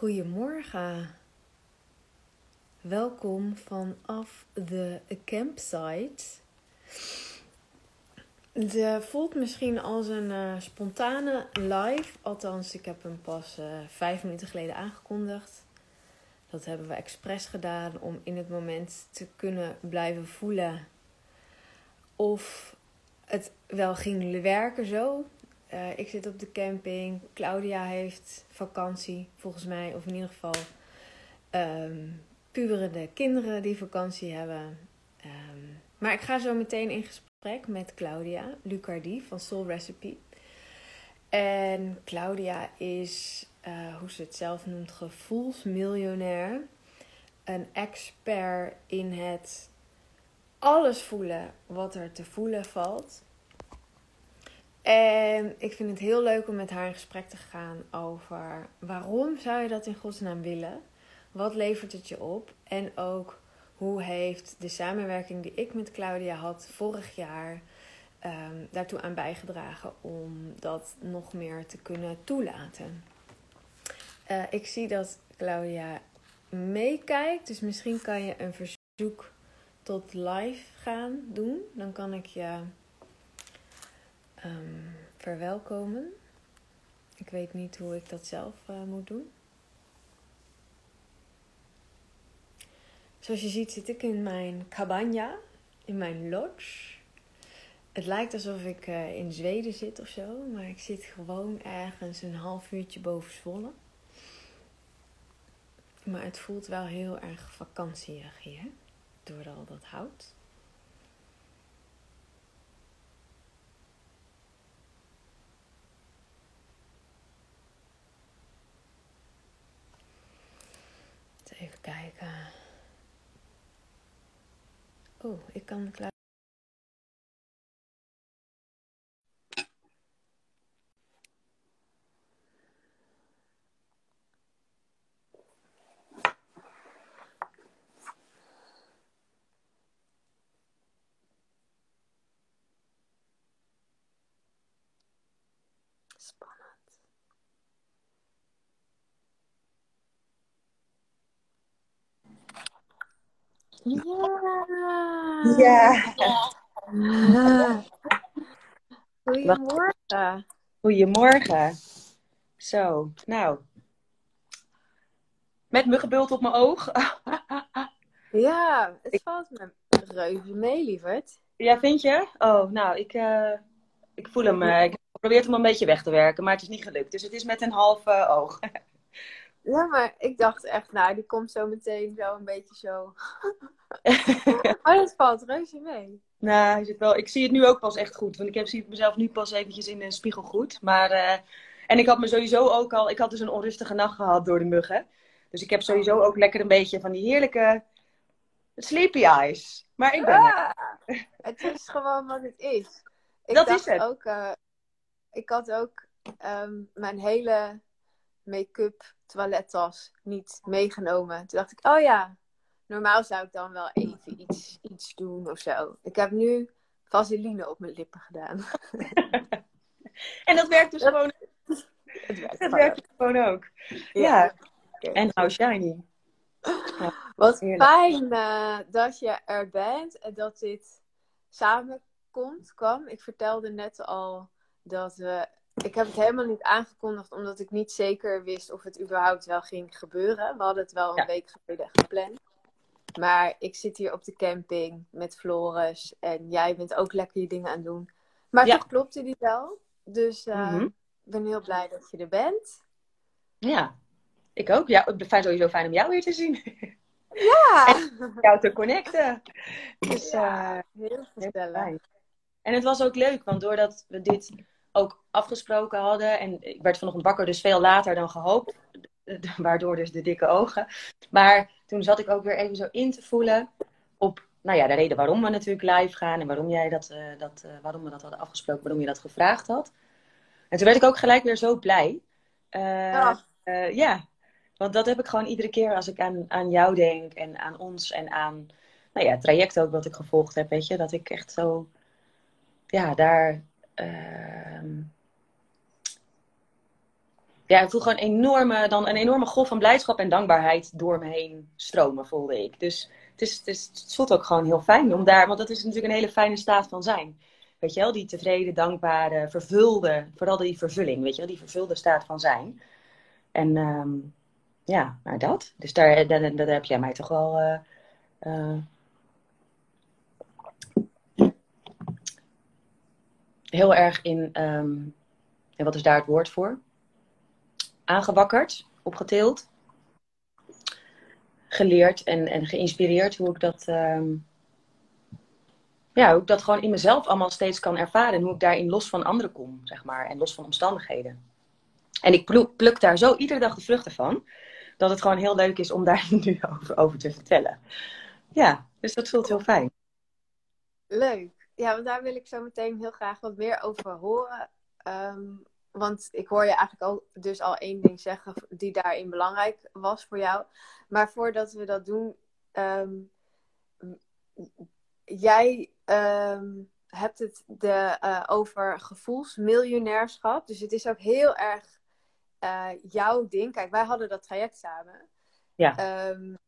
Goedemorgen. Welkom vanaf de campsite. Het voelt misschien als een uh, spontane live. Althans, ik heb hem pas uh, vijf minuten geleden aangekondigd. Dat hebben we expres gedaan om in het moment te kunnen blijven voelen of het wel ging werken zo. Uh, ik zit op de camping. Claudia heeft vakantie, volgens mij. Of in ieder geval um, puberende kinderen die vakantie hebben. Um, maar ik ga zo meteen in gesprek met Claudia Lucardi van Soul Recipe. En Claudia is, uh, hoe ze het zelf noemt, gevoelsmiljonair. Een expert in het alles voelen wat er te voelen valt. En ik vind het heel leuk om met haar in gesprek te gaan over waarom zou je dat in godsnaam willen? Wat levert het je op? En ook hoe heeft de samenwerking die ik met Claudia had vorig jaar um, daartoe aan bijgedragen om dat nog meer te kunnen toelaten? Uh, ik zie dat Claudia meekijkt, dus misschien kan je een verzoek tot live gaan doen. Dan kan ik je um, verwelkomen. Ik weet niet hoe ik dat zelf uh, moet doen. Zoals je ziet zit ik in mijn cabana, in mijn lodge. Het lijkt alsof ik uh, in Zweden zit of zo, maar ik zit gewoon ergens een half uurtje boven Zwolle. Maar het voelt wel heel erg vakantieig hier, door al dat hout. Even kijken. Oh, ik kan klaar. Ja. ja. Goedemorgen. Goedemorgen. Zo, nou. Met muggenbult op mijn oog. ja, het valt me reuze mee, lieverd. Ja, vind je? Oh, nou, ik, uh, ik voel hem. Uh, ik probeer hem een beetje weg te werken, maar het is niet gelukt. Dus het is met een half uh, oog. Ja, maar ik dacht echt, nou, die komt zo meteen zo een beetje zo. maar dat valt reuze mee. Nou, zit wel, ik zie het nu ook pas echt goed. Want ik heb, zie mezelf nu pas eventjes in de spiegel goed. Maar, uh, en ik had me sowieso ook al... Ik had dus een onrustige nacht gehad door de muggen. Dus ik heb sowieso ook lekker een beetje van die heerlijke sleepy eyes. Maar ik ben ah, Het is gewoon wat het is. Ik dat dacht is het. Ook, uh, ik had ook um, mijn hele make-up toilettas niet meegenomen. Toen dacht ik, oh ja, normaal zou ik dan wel even iets, iets doen of zo. Ik heb nu vaseline op mijn lippen gedaan. en dat werkt dus gewoon. Het werkt, dat werkt gewoon ook. Ja. ja. En how shiny. Ja, Wat fijn uh, dat je er bent en dat dit samenkomt, kwam. Ik vertelde net al dat we ik heb het helemaal niet aangekondigd, omdat ik niet zeker wist of het überhaupt wel ging gebeuren. We hadden het wel een ja. week geleden gepland. Maar ik zit hier op de camping met Floris en jij bent ook lekker je dingen aan het doen. Maar ja. toch klopte die wel. Dus ik uh, mm -hmm. ben heel blij dat je er bent. Ja, ik ook. Ja, het is sowieso fijn om jou weer te zien. Ja! En jou te connecten. Dus ja, uh, heel gezellig. En het was ook leuk, want doordat we dit ook afgesproken hadden. En ik werd vanochtend wakker, dus veel later dan gehoopt. Waardoor dus de dikke ogen. Maar toen zat ik ook weer even zo in te voelen op, nou ja, de reden waarom we natuurlijk live gaan. En waarom, jij dat, uh, dat, uh, waarom we dat hadden afgesproken, waarom je dat gevraagd had. En toen werd ik ook gelijk weer zo blij. Uh, ja. ja, want dat heb ik gewoon iedere keer als ik aan, aan jou denk en aan ons en aan nou ja, het traject ook wat ik gevolgd heb, weet je. Dat ik echt zo, ja, daar ja, ik voel gewoon enorme, dan een enorme golf van blijdschap en dankbaarheid door me heen stromen, voelde ik. Dus het, is, het, is, het voelt ook gewoon heel fijn om daar, want dat is natuurlijk een hele fijne staat van zijn. Weet je wel, die tevreden, dankbare, vervulde, vooral die vervulling, weet je wel, die vervulde staat van zijn. En ehm, ja, nou dat. Dus daar, daar, heb jij mij toch wel uh, uh, heel erg in, en wat is daar het woord voor? Aangewakkerd, opgetild, geleerd en, en geïnspireerd hoe ik dat. Um, ja, hoe ik dat gewoon in mezelf allemaal steeds kan ervaren. En hoe ik daarin los van anderen kom, zeg maar. En los van omstandigheden. En ik pluk, daar zo iedere dag de vruchten van. Dat het gewoon heel leuk is om daar nu over, over te vertellen. Ja, dus dat voelt heel fijn. Leuk. Ja, want daar wil ik zo meteen heel graag wat meer over horen. Um, want ik hoor je eigenlijk al, dus al één ding zeggen die daarin belangrijk was voor jou. Maar voordat we dat doen, um, jij um, hebt het de, uh, over gevoelsmiljonairschap. Dus het is ook heel erg uh, jouw ding. Kijk, wij hadden dat traject samen. Ja. Um,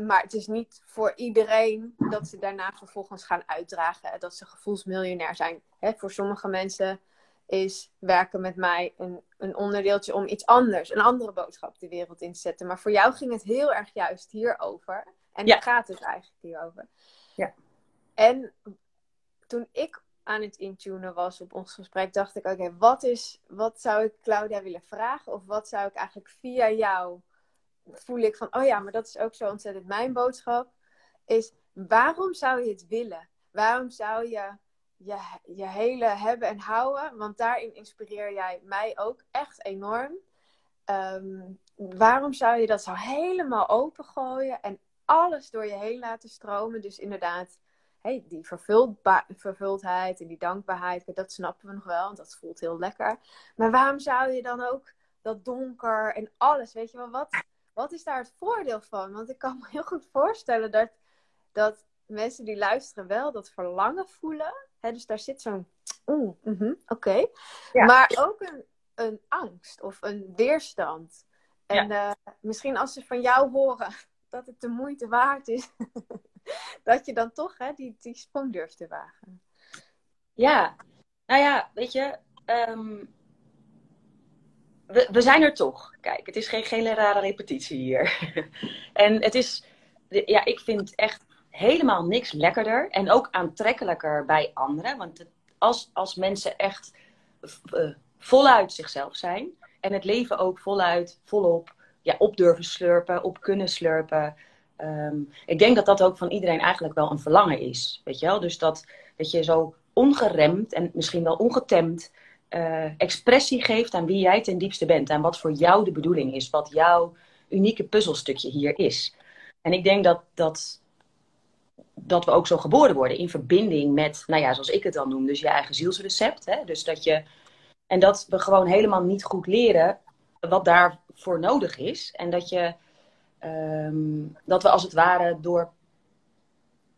maar het is niet voor iedereen dat ze daarna vervolgens gaan uitdragen dat ze gevoelsmiljonair zijn. Hè, voor sommige mensen is werken met mij een, een onderdeeltje om iets anders, een andere boodschap de wereld in te zetten. Maar voor jou ging het heel erg juist hierover. En ja. daar gaat het eigenlijk hierover. Ja. En toen ik aan het intunen was op ons gesprek, dacht ik: oké, wat is, wat zou ik Claudia willen vragen? Of wat zou ik eigenlijk via jou voel ik van: oh ja, maar dat is ook zo ontzettend mijn boodschap. Is waarom zou je het willen? Waarom zou je je, je hele hebben en houden? Want daarin inspireer jij mij ook echt enorm. Um, waarom zou je dat zo helemaal opengooien en alles door je heen laten stromen? Dus inderdaad, hey, die vervuldheid en die dankbaarheid, dat snappen we nog wel, want dat voelt heel lekker. Maar waarom zou je dan ook dat donker en alles, weet je wel, wat, wat is daar het voordeel van? Want ik kan me heel goed voorstellen dat, dat mensen die luisteren wel dat verlangen voelen. Hè, dus daar zit zo'n, oeh, mm oké. Maar ook een, een angst of een weerstand. En ja. uh, misschien als ze van jou horen dat het de moeite waard is, dat je dan toch hè, die, die sprong durft te wagen. Ja, nou ja, weet je, um, we, zijn er toch. Kijk, het is geen, geen rare repetitie hier. en het is, ja, ik vind echt helemaal niks lekkerder en ook aantrekkelijker bij anderen. Want als, als mensen echt uh, voluit zichzelf zijn en het leven ook voluit, volop ja, op durven slurpen, op kunnen slurpen. Um, ik denk dat dat ook van iedereen eigenlijk wel een verlangen is. Weet je wel? Dus dat, dat je zo ongeremd en misschien wel ongetemd uh, expressie geeft aan wie jij ten diepste bent. Aan wat voor jou de bedoeling is. Wat jouw unieke puzzelstukje hier is. En ik denk dat, dat, dat we ook zo geboren worden in verbinding met, nou ja, zoals ik het dan noem, dus je eigen zielsrecept. Hè? Dus dat je, en dat we gewoon helemaal niet goed leren wat daarvoor nodig is. En dat je, um, dat we als het ware door,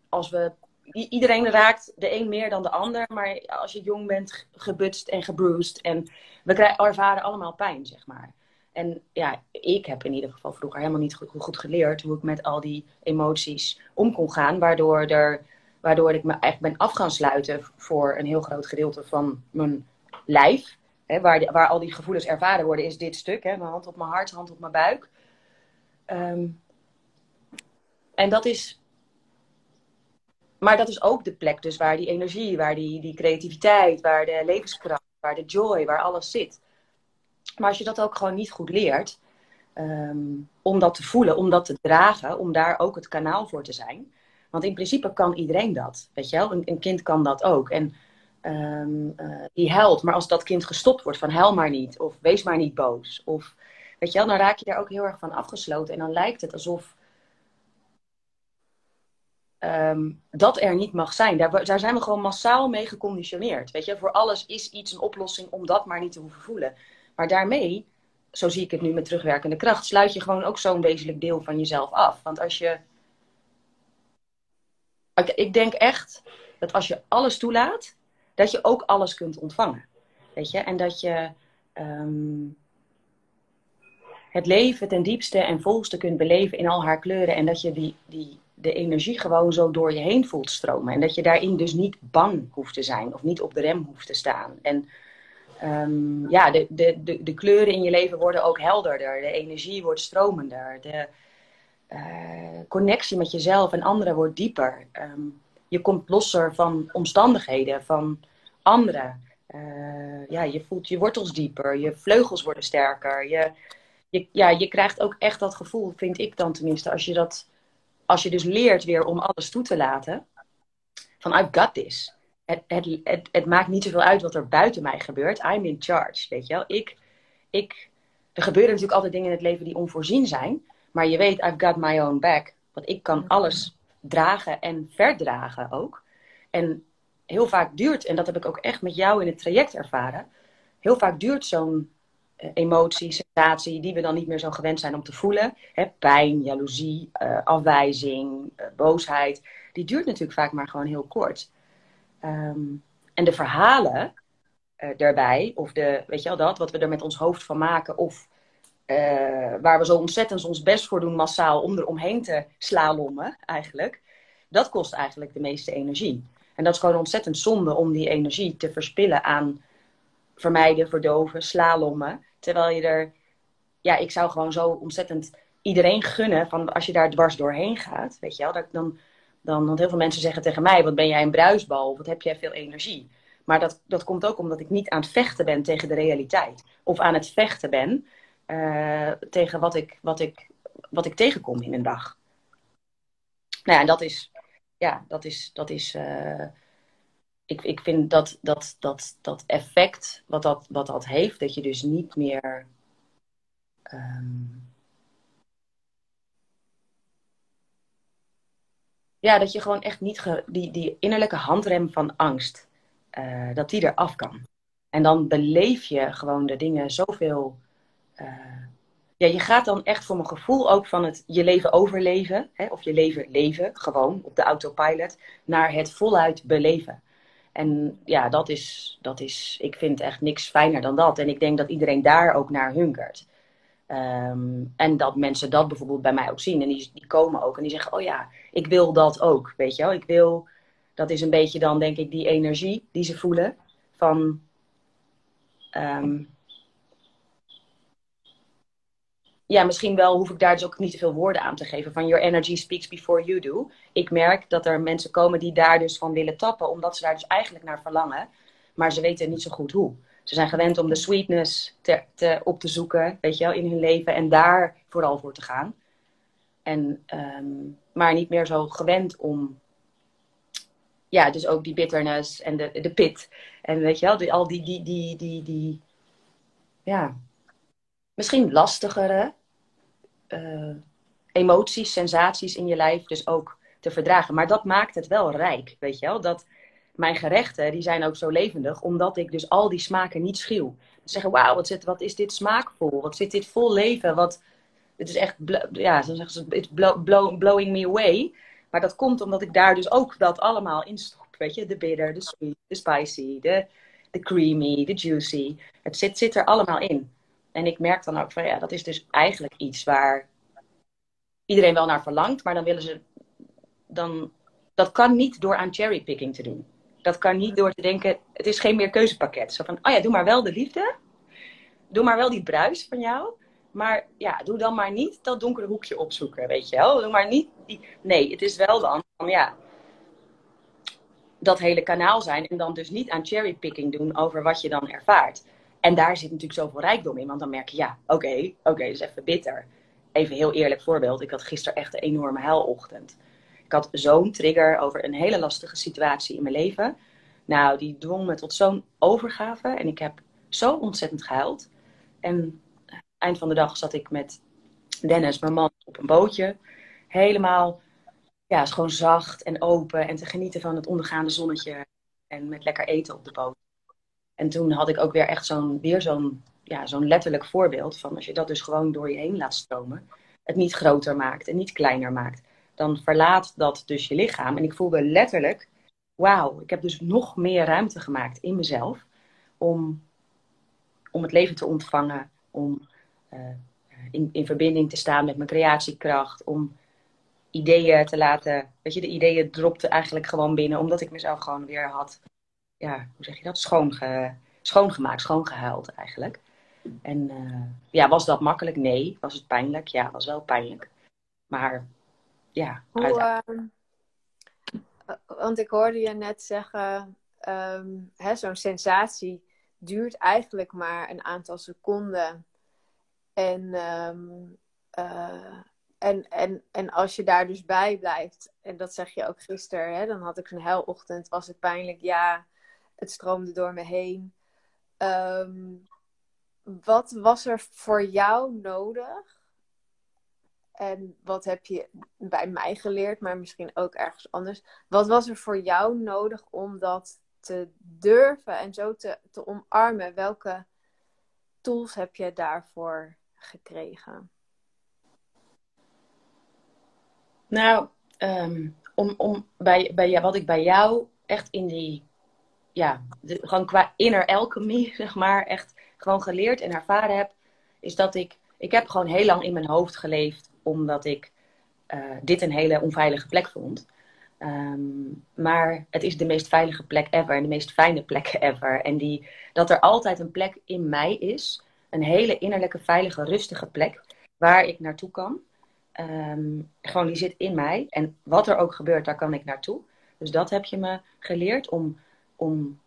als we iedereen raakt de een meer dan de ander. Maar als je jong bent, gebutst en gebruised. En we ervaren allemaal pijn, zeg maar. En ja, ik heb in ieder geval vroeger helemaal niet goed, geleerd hoe ik met al die emoties om kon gaan. Waardoor, er, waardoor ik me echt ben af gaan sluiten voor een heel groot gedeelte van mijn lijf. Hè, waar, waar al die gevoelens ervaren worden, is dit stuk. Hè, mijn hand op mijn hart, hand op mijn buik. Um, en dat is maar dat is ook de plek dus waar die energie, waar die, die creativiteit, waar de levenskracht, waar de joy, waar alles zit. Maar als je dat ook gewoon niet goed leert, um, om dat te voelen, om dat te dragen, om daar ook het kanaal voor te zijn. Want in principe kan iedereen dat, weet je wel. Een, een kind kan dat ook. En um, uh, die huilt, maar als dat kind gestopt wordt van huil maar niet, of wees maar niet boos, of weet je wel, dan raak je daar ook heel erg van afgesloten. En dan lijkt het alsof um, dat er niet mag zijn. Daar, daar, zijn we gewoon massaal mee geconditioneerd. Weet je, voor alles is iets een oplossing om dat maar niet te hoeven voelen. Maar daarmee, zo zie ik het nu met terugwerkende kracht, sluit je gewoon ook zo'n wezenlijk deel van jezelf af. Want als je. Ik denk echt dat als je alles toelaat, dat je ook alles kunt ontvangen. Weet je, en dat je. Um, het leven ten diepste en volste kunt beleven in al haar kleuren. En dat je die, die, de energie gewoon zo door je heen voelt stromen. En dat je daarin dus niet bang hoeft te zijn of niet op de rem hoeft te staan. En um, ja, de, de, de, de, kleuren in je leven worden ook helderder. De energie wordt stromender. De uh, connectie met jezelf en anderen wordt dieper. Um, je komt losser van omstandigheden, van anderen. Uh, ja, je voelt je wortels dieper, je vleugels worden sterker. Je, je, ja, je krijgt ook echt dat gevoel, vind ik dan tenminste, als je, dat, als je dus leert weer om alles toe te laten. Van I've got this. Het, het, het, het maakt niet zoveel uit wat er buiten mij gebeurt. I'm in charge, weet je wel. Ik, ik, er gebeuren natuurlijk altijd dingen in het leven die onvoorzien zijn. Maar je weet, I've got my own back. Want ik kan alles dragen en verdragen ook. En heel vaak duurt, en dat heb ik ook echt met jou in het traject ervaren. Heel vaak duurt zo'n emotie, sensatie, die we dan niet meer zo gewend zijn om te voelen. Hè, pijn, jaloezie, uh, afwijzing, uh, boosheid. Die duurt natuurlijk vaak maar gewoon heel kort. Um, en de verhalen daarbij, of de, weet je wel dat, wat we er met ons hoofd van maken, of waar we zo ontzettend ons best voor doen massaal om er omheen te slalommen eigenlijk. Dat kost eigenlijk de meeste energie. En dat is gewoon ontzettend zonde om die energie te verspillen aan vermijden, verdoven, slalommen. Terwijl je er, ja, ik zou gewoon zo ontzettend iedereen gunnen van als je daar dwars doorheen gaat, weet je wel, dat, dan, dan, want heel veel mensen zeggen tegen mij, wat ben jij een bruisbal, wat heb jij veel energie. Maar dat, dat komt ook omdat ik niet aan het vechten ben tegen de realiteit. Of aan het vechten ben uh, tegen wat ik, wat, ik, wat ik tegenkom in een dag. Nou ja, en dat is, ja, dat is, dat is uh, ik, ik vind dat, dat, dat, dat effect wat dat, wat dat heeft, dat je dus niet meer. Um, ja, dat je gewoon echt niet die, die innerlijke handrem van angst, uh, dat die eraf kan. En dan beleef je gewoon de dingen zoveel uh, ja, je gaat dan echt voor mijn gevoel ook van het je leven overleven, hè, of je leven leven, gewoon op de autopilot, naar het voluit beleven. En ja, dat is, dat is, ik vind echt niks fijner dan dat. En ik denk dat iedereen daar ook naar hunkert. Um, en dat mensen dat bijvoorbeeld bij mij ook zien. En die, die komen ook en die zeggen, oh ja, ik wil dat ook. Weet je wel, ik wil, dat is een beetje dan denk ik die energie die ze voelen. Van, um, ja, misschien wel hoef ik daar dus ook niet te veel woorden aan te geven. Van your energy speaks before you do. Ik merk dat er mensen komen die daar dus van willen tappen, omdat ze daar dus eigenlijk naar verlangen. Maar ze weten niet zo goed hoe. Ze zijn gewend om de sweetness te, op te zoeken, weet je wel, in hun leven. En daar vooral voor te gaan. En, um, maar niet meer zo gewend om, ja, dus ook die bitterness en de, de pit. En weet je wel, die, al die, die, die, die, die, ja, misschien lastigere uh, emoties, sensaties in je lijf dus ook te verdragen. Maar dat maakt het wel rijk, weet je wel? Dat mijn gerechten, die zijn ook zo levendig, omdat ik dus al die smaken niet schuw. Zeggen, wauw, wat, wat is dit smaakvol? Wat zit dit vol leven? Wat, het is echt, ja, zo zeggen ze, it's blow, blow, blowing me away. Maar dat komt omdat ik daar dus ook dat allemaal in stop. Weet je, de bitter, de sweet, de spicy, de, de creamy, de juicy. Het zit, zit er allemaal in. En ik merk dan ook van ja, dat is dus eigenlijk iets waar iedereen wel naar verlangt, maar dan willen ze. Dan, dat kan niet door aan cherrypicking te doen. Dat kan niet door te denken, het is geen meer keuzepakket. Zo van, oh ja, doe maar wel de liefde. Doe maar wel die bruis van jou. Maar ja, doe dan maar niet dat donkere hoekje opzoeken, weet je wel. Doe maar niet die... Nee, het is wel dan, van, ja, dat hele kanaal zijn. En dan dus niet aan cherrypicking doen over wat je dan ervaart. En daar zit natuurlijk zoveel rijkdom in. Want dan merk je, ja, oké, oké, okay, dus even bitter. Even heel eerlijk voorbeeld. Ik had gisteren echt een enorme huilochtend. Ik had zo'n trigger over een hele lastige situatie in mijn leven. Nou, die dwong me tot zo'n overgave. En ik heb zo ontzettend gehuild. En eind van de dag zat ik met Dennis, mijn man, op een bootje. Helemaal, ja, gewoon zacht en open. En te genieten van het ondergaande zonnetje. En met lekker eten op de boot. En toen had ik ook weer echt zo'n, weer zo'n, ja, zo'n letterlijk voorbeeld van als je dat dus gewoon door je heen laat stromen, het niet groter maakt en niet kleiner maakt, dan verlaat dat dus je lichaam. En ik voelde letterlijk, wauw, ik heb dus nog meer ruimte gemaakt in mezelf om, om het leven te ontvangen, om uh, in, in verbinding te staan met mijn creatiekracht. Om ideeën te laten. Weet je, de ideeën dropten eigenlijk gewoon binnen, omdat ik mezelf gewoon weer had. Ja, hoe zeg je dat? Schoonge, schoongemaakt, schoongehuild eigenlijk. En uh, ja, was dat makkelijk? Nee. Was het pijnlijk? Ja, was wel pijnlijk. Maar ja. Hoe, uh, want ik hoorde je net zeggen, um, zo'n sensatie duurt eigenlijk maar een aantal seconden. En, um, uh, en, en, en als je daar dus bij blijft, en dat zeg je ook gisteren, hè, dan had ik zo'n helochtend, was het pijnlijk, ja, het stroomde door me heen. Um, wat was er voor jou nodig? En wat heb je bij mij geleerd, maar misschien ook ergens anders? Wat was er voor jou nodig om dat te durven en zo te, te omarmen? Welke tools heb je daarvoor gekregen? Nou, ehm, om, om bij, bij, wat ik bij jou echt in die, ja, gewoon qua inner alchemy, zeg maar, echt gewoon geleerd en ervaren heb, is dat ik, ik heb gewoon heel lang in mijn hoofd geleefd, omdat ik uh, dit een hele onveilige plek vond. Um, maar het is de meest veilige plek ever en de meest fijne plek ever. En die, dat er altijd een plek in mij is, een hele innerlijke, veilige, rustige plek, waar ik naartoe kan. Um, gewoon die zit in mij. En wat er ook gebeurt, daar kan ik naartoe. Dus dat heb je me geleerd om, om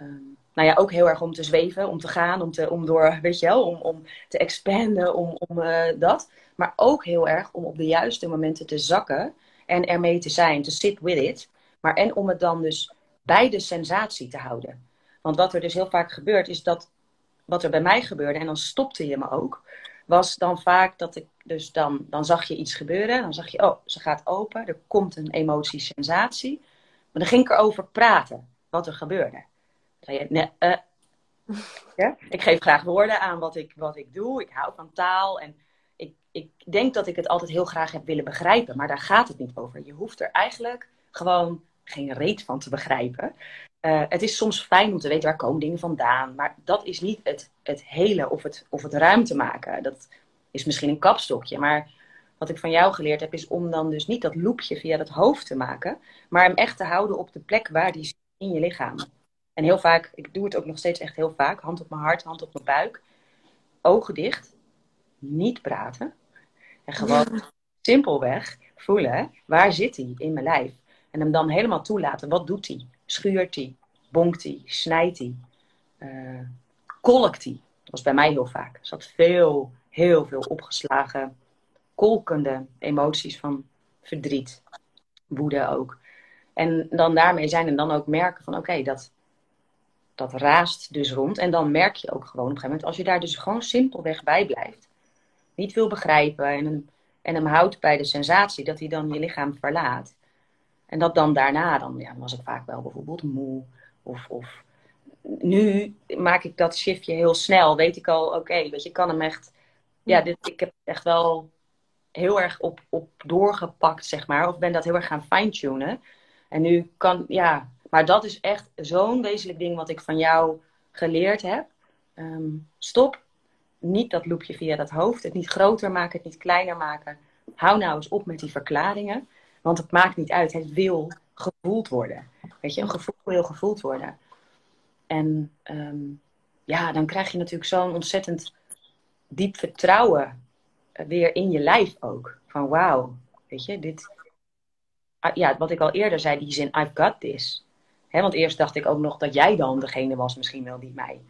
um, nou ja, ook heel erg om te zweven, om te gaan, om, te, om door, weet je wel, om, om te expanden, om, om uh, dat. Maar ook heel erg om op de juiste momenten te zakken en ermee te zijn, te sit with it. Maar en om het dan dus bij de sensatie te houden. Want wat er dus heel vaak gebeurt, is dat wat er bij mij gebeurde, en dan stopte je me ook, was dan vaak dat ik dus dan, dan zag je iets gebeuren. Dan zag je, oh, ze gaat open, er komt een emotie, sensatie. Maar dan ging ik erover praten, wat er gebeurde. Zei je, uh, ja? Ik geef graag woorden aan wat ik, wat ik doe. Ik hou van taal en ik, ik denk dat ik het altijd heel graag heb willen begrijpen. Maar daar gaat het niet over. Je hoeft er eigenlijk gewoon geen reet van te begrijpen. Uh, het is soms fijn om te weten waar komen dingen vandaan. Maar dat is niet het, het hele of het, of het ruimte maken. Dat is misschien een kapstokje. Maar wat ik van jou geleerd heb, is om dan dus niet dat loopje via dat hoofd te maken. Maar hem echt te houden op de plek waar die zit in je lichaam. En heel vaak, ik doe het ook nog steeds echt heel vaak. Hand op mijn hart, hand op mijn buik. Ogen dicht. Niet praten. En gewoon simpelweg voelen, waar zit hij in mijn lijf? En hem dan helemaal toelaten. Wat doet hij? Schuurt hij? Bonkt hij? Snijdt hij? Uh, kolkt hij? Dat was bij mij heel vaak. Er zat veel, heel veel opgeslagen, kolkende emoties van verdriet. Woede ook. En dan daarmee zijn en dan ook merken van oké, dat, dat raast dus rond. En dan merk je ook gewoon op een gegeven moment, als je daar dus gewoon simpelweg bij blijft, niet wil begrijpen en hem, en hem houdt bij de sensatie dat hij dan je lichaam verlaat. En dat dan daarna, dan, ja, was ik vaak wel bijvoorbeeld moe. Of, of nu maak ik dat shiftje heel snel. Weet ik al, oké, okay, weet je, kan hem echt. Ja, dit, ik heb echt wel heel erg op, op doorgepakt, zeg maar. Of ben dat heel erg gaan fine-tunen. En nu kan, ja, maar dat is echt zo'n wezenlijk ding wat ik van jou geleerd heb. Um, stop. Niet dat loopje via dat hoofd. Het niet groter maken, het niet kleiner maken. Hou nou eens op met die verklaringen. Want het maakt niet uit. Het wil gevoeld worden. Weet je, een gevoel wil gevoeld worden. En um, ja, dan krijg je natuurlijk zo'n ontzettend diep vertrouwen weer in je lijf ook. Van wauw, weet je, dit... Ah, ja, wat ik al eerder zei, die zin I've got this want eerst dacht ik ook nog dat jij dan degene was, misschien wel die mij.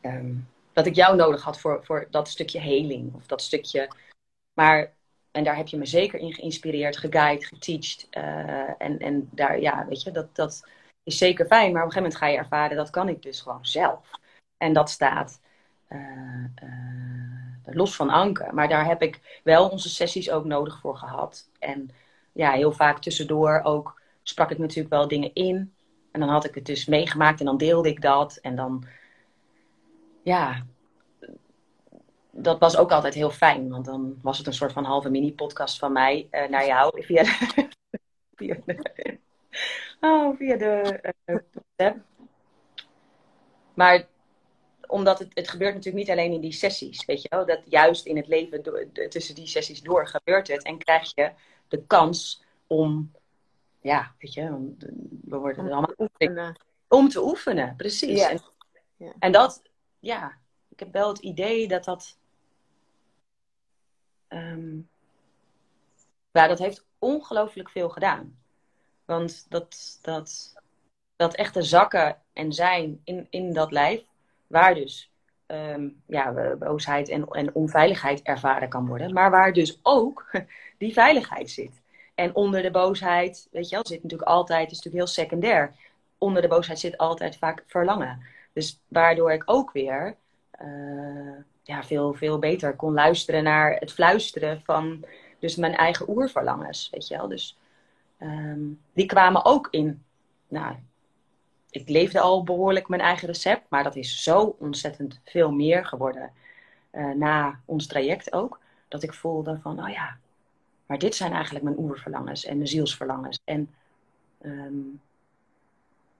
Ehm, dat ik jou nodig had voor, voor dat stukje heling. Of dat stukje. Maar, en daar heb je me zeker in geïnspireerd, geguid, geteacht. Uh, en, en daar, ja, weet je, dat, dat is zeker fijn. Maar op een gegeven moment ga je ervaren, dat kan ik dus gewoon zelf. En dat staat los van Anke. Maar daar heb ik wel onze sessies ook nodig voor gehad. En ja, heel vaak tussendoor ook sprak ik natuurlijk wel dingen in. En dan had ik het dus meegemaakt en dan deelde ik dat. En dan, ja, dat was ook altijd heel fijn. Want dan was het een soort van halve mini-podcast van mij uh, naar jou via de, via de, oh, via de Maar omdat het, het gebeurt natuurlijk niet alleen in die sessies, weet je wel. Dat juist in het leven door, tussen die sessies door gebeurt het. En krijg je de kans om, ja, weet je, we worden er allemaal... Oefenen. Om te oefenen, precies. Ja. En, ja. en dat, ja, ik heb wel het idee dat dat... Um, ja, dat heeft ongelooflijk veel gedaan. Want dat, dat, dat echte zakken en zijn in, in dat lijf, waar dus um, ja, boosheid en, en onveiligheid ervaren kan worden, maar waar dus ook die veiligheid zit. En onder de boosheid, weet je wel, zit natuurlijk altijd, is natuurlijk heel secundair. Onder de boosheid zit altijd vaak verlangen. Dus waardoor ik ook weer uh, ja, veel, veel beter kon luisteren naar het fluisteren van dus mijn eigen oerverlangens, weet je wel. Dus um, die kwamen ook in, nou, ik leefde al behoorlijk mijn eigen recept, maar dat is zo ontzettend veel meer geworden uh, na ons traject ook. Dat ik voelde van, oh ja, maar dit zijn eigenlijk mijn oerverlangens en mijn zielsverlangens. En um,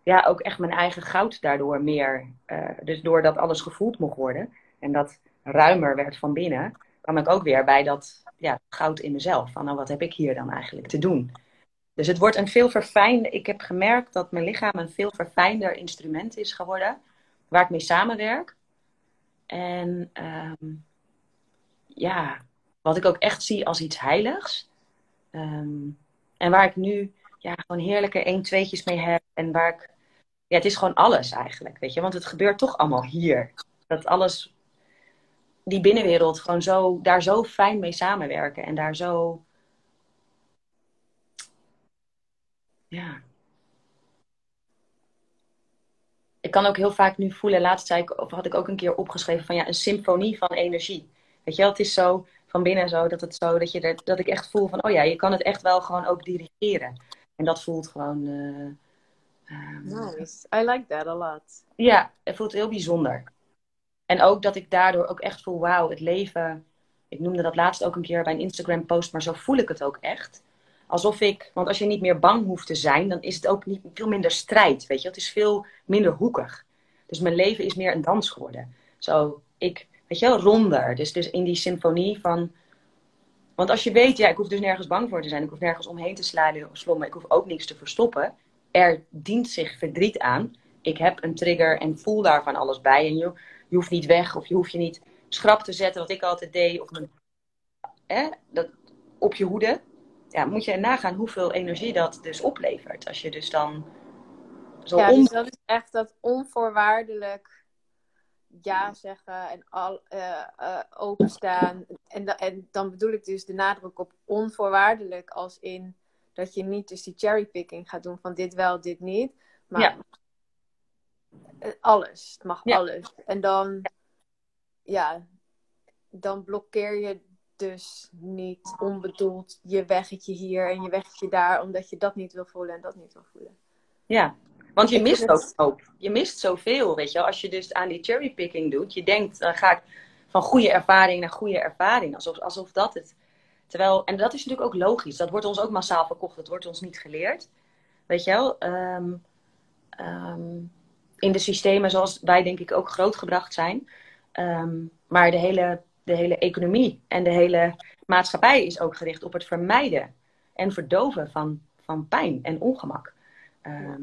ja, ook echt mijn eigen goud daardoor meer. Uh, dus doordat alles gevoeld mocht worden en dat ruimer werd van binnen, kwam ik ook weer bij dat ja, goud in mezelf. Van nou, wat heb ik hier dan eigenlijk te doen? Dus het wordt een veel verfijnder. Ik heb gemerkt dat mijn lichaam een veel verfijnder instrument is geworden. Waar ik mee samenwerk. En um, ja, wat ik ook echt zie als iets heiligs. Um, en waar ik nu ja, gewoon heerlijke 1 tweetjes mee heb. En waar ik. Ja, het is gewoon alles eigenlijk. Weet je, want het gebeurt toch allemaal hier. Dat alles. Die binnenwereld gewoon zo. Daar zo fijn mee samenwerken. En daar zo ja. Ik kan ook heel vaak nu voelen, laatst zei ik, of had ik ook een keer opgeschreven van ja, een symfonie van energie. Weet je wel, het is zo van binnen zo dat het zo, dat, je er, dat ik echt voel van, oh ja, je kan het echt wel gewoon ook dirigeren. En dat voelt gewoon. Uh, nice. I like that a lot. Ja, het voelt heel bijzonder. En ook dat ik daardoor ook echt voel, wauw, het leven. Ik noemde dat laatst ook een keer bij een Instagram post, maar zo voel ik het ook echt alsof ik, want als je niet meer bang hoeft te zijn, dan is het ook niet, veel minder strijd, weet je. Het is veel minder hoekig. Dus mijn leven is meer een dans geworden. Zo, ik, weet je wel, ronder. Dus, dus in die symfonie van, want als je weet, ja, ik hoef dus nergens bang voor te zijn. Ik hoef nergens omheen te slaan, slommen. Ik hoef ook niks te verstoppen. Er dient zich verdriet aan. Ik heb een trigger en voel daar van alles bij. En je, je hoeft niet weg of je hoeft je niet schrap te zetten, wat ik altijd deed. Of mijn, hè, dat, op je hoede ja, moet je nagaan hoeveel energie dat dus oplevert. Als je dus dan zo ja, dus dat is echt dat onvoorwaardelijk ja zeggen en al, uh, uh, openstaan. En, en dan bedoel ik dus de nadruk op onvoorwaardelijk als in dat je niet dus die cherrypicking gaat doen van dit wel, dit niet. Maar ja. alles. Het mag alles. En dan, ja, dan blokkeer je dus niet onbedoeld je weggetje hier en je weggetje daar, omdat je dat niet wil voelen en dat niet wil voelen. Ja, want je mist ook hoop. Je mist zoveel, weet je. Als je dus aan die cherrypicking doet, je denkt, dan ga ik van goede ervaring naar goede ervaring. Alsof, alsof dat het... Terwijl, en dat is natuurlijk ook logisch. Dat wordt ons ook massaal verkocht. Dat wordt ons niet geleerd. Weet je wel? Ehm, ehm, in de systemen zoals wij denk ik ook grootgebracht zijn. Ehm, maar de hele de hele economie en de hele maatschappij is ook gericht op het vermijden en verdoven van, van pijn en ongemak. Ehm,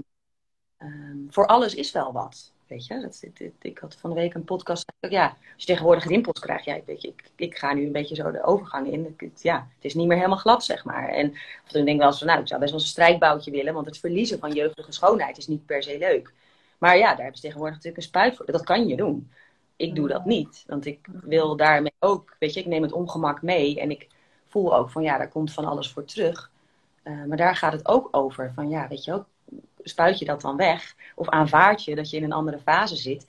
ehm, voor alles is wel wat. Weet je, dat, ik had van de week een podcast. Ja, als je tegenwoordig rimpels krijgt, ja, weet ik, ik ga nu een beetje zo de overgang in. ja, het is niet meer helemaal glad, zeg maar. En of dan denk ik wel eens van, nou, ik zou best wel een strijkboutje willen, want het verliezen van jeugdige schoonheid is niet per se leuk. Maar ja, daar hebben ze tegenwoordig natuurlijk een spuit voor. Dat kan je doen ik doe dat niet. Want ik wil daarmee ook, weet je, ik neem het ongemak mee. En ik voel ook van ja, daar komt van alles voor terug. Uh, maar daar gaat het ook over. Van ja, weet je ook, spuit je dat dan weg? Of aanvaard je dat je in een andere fase zit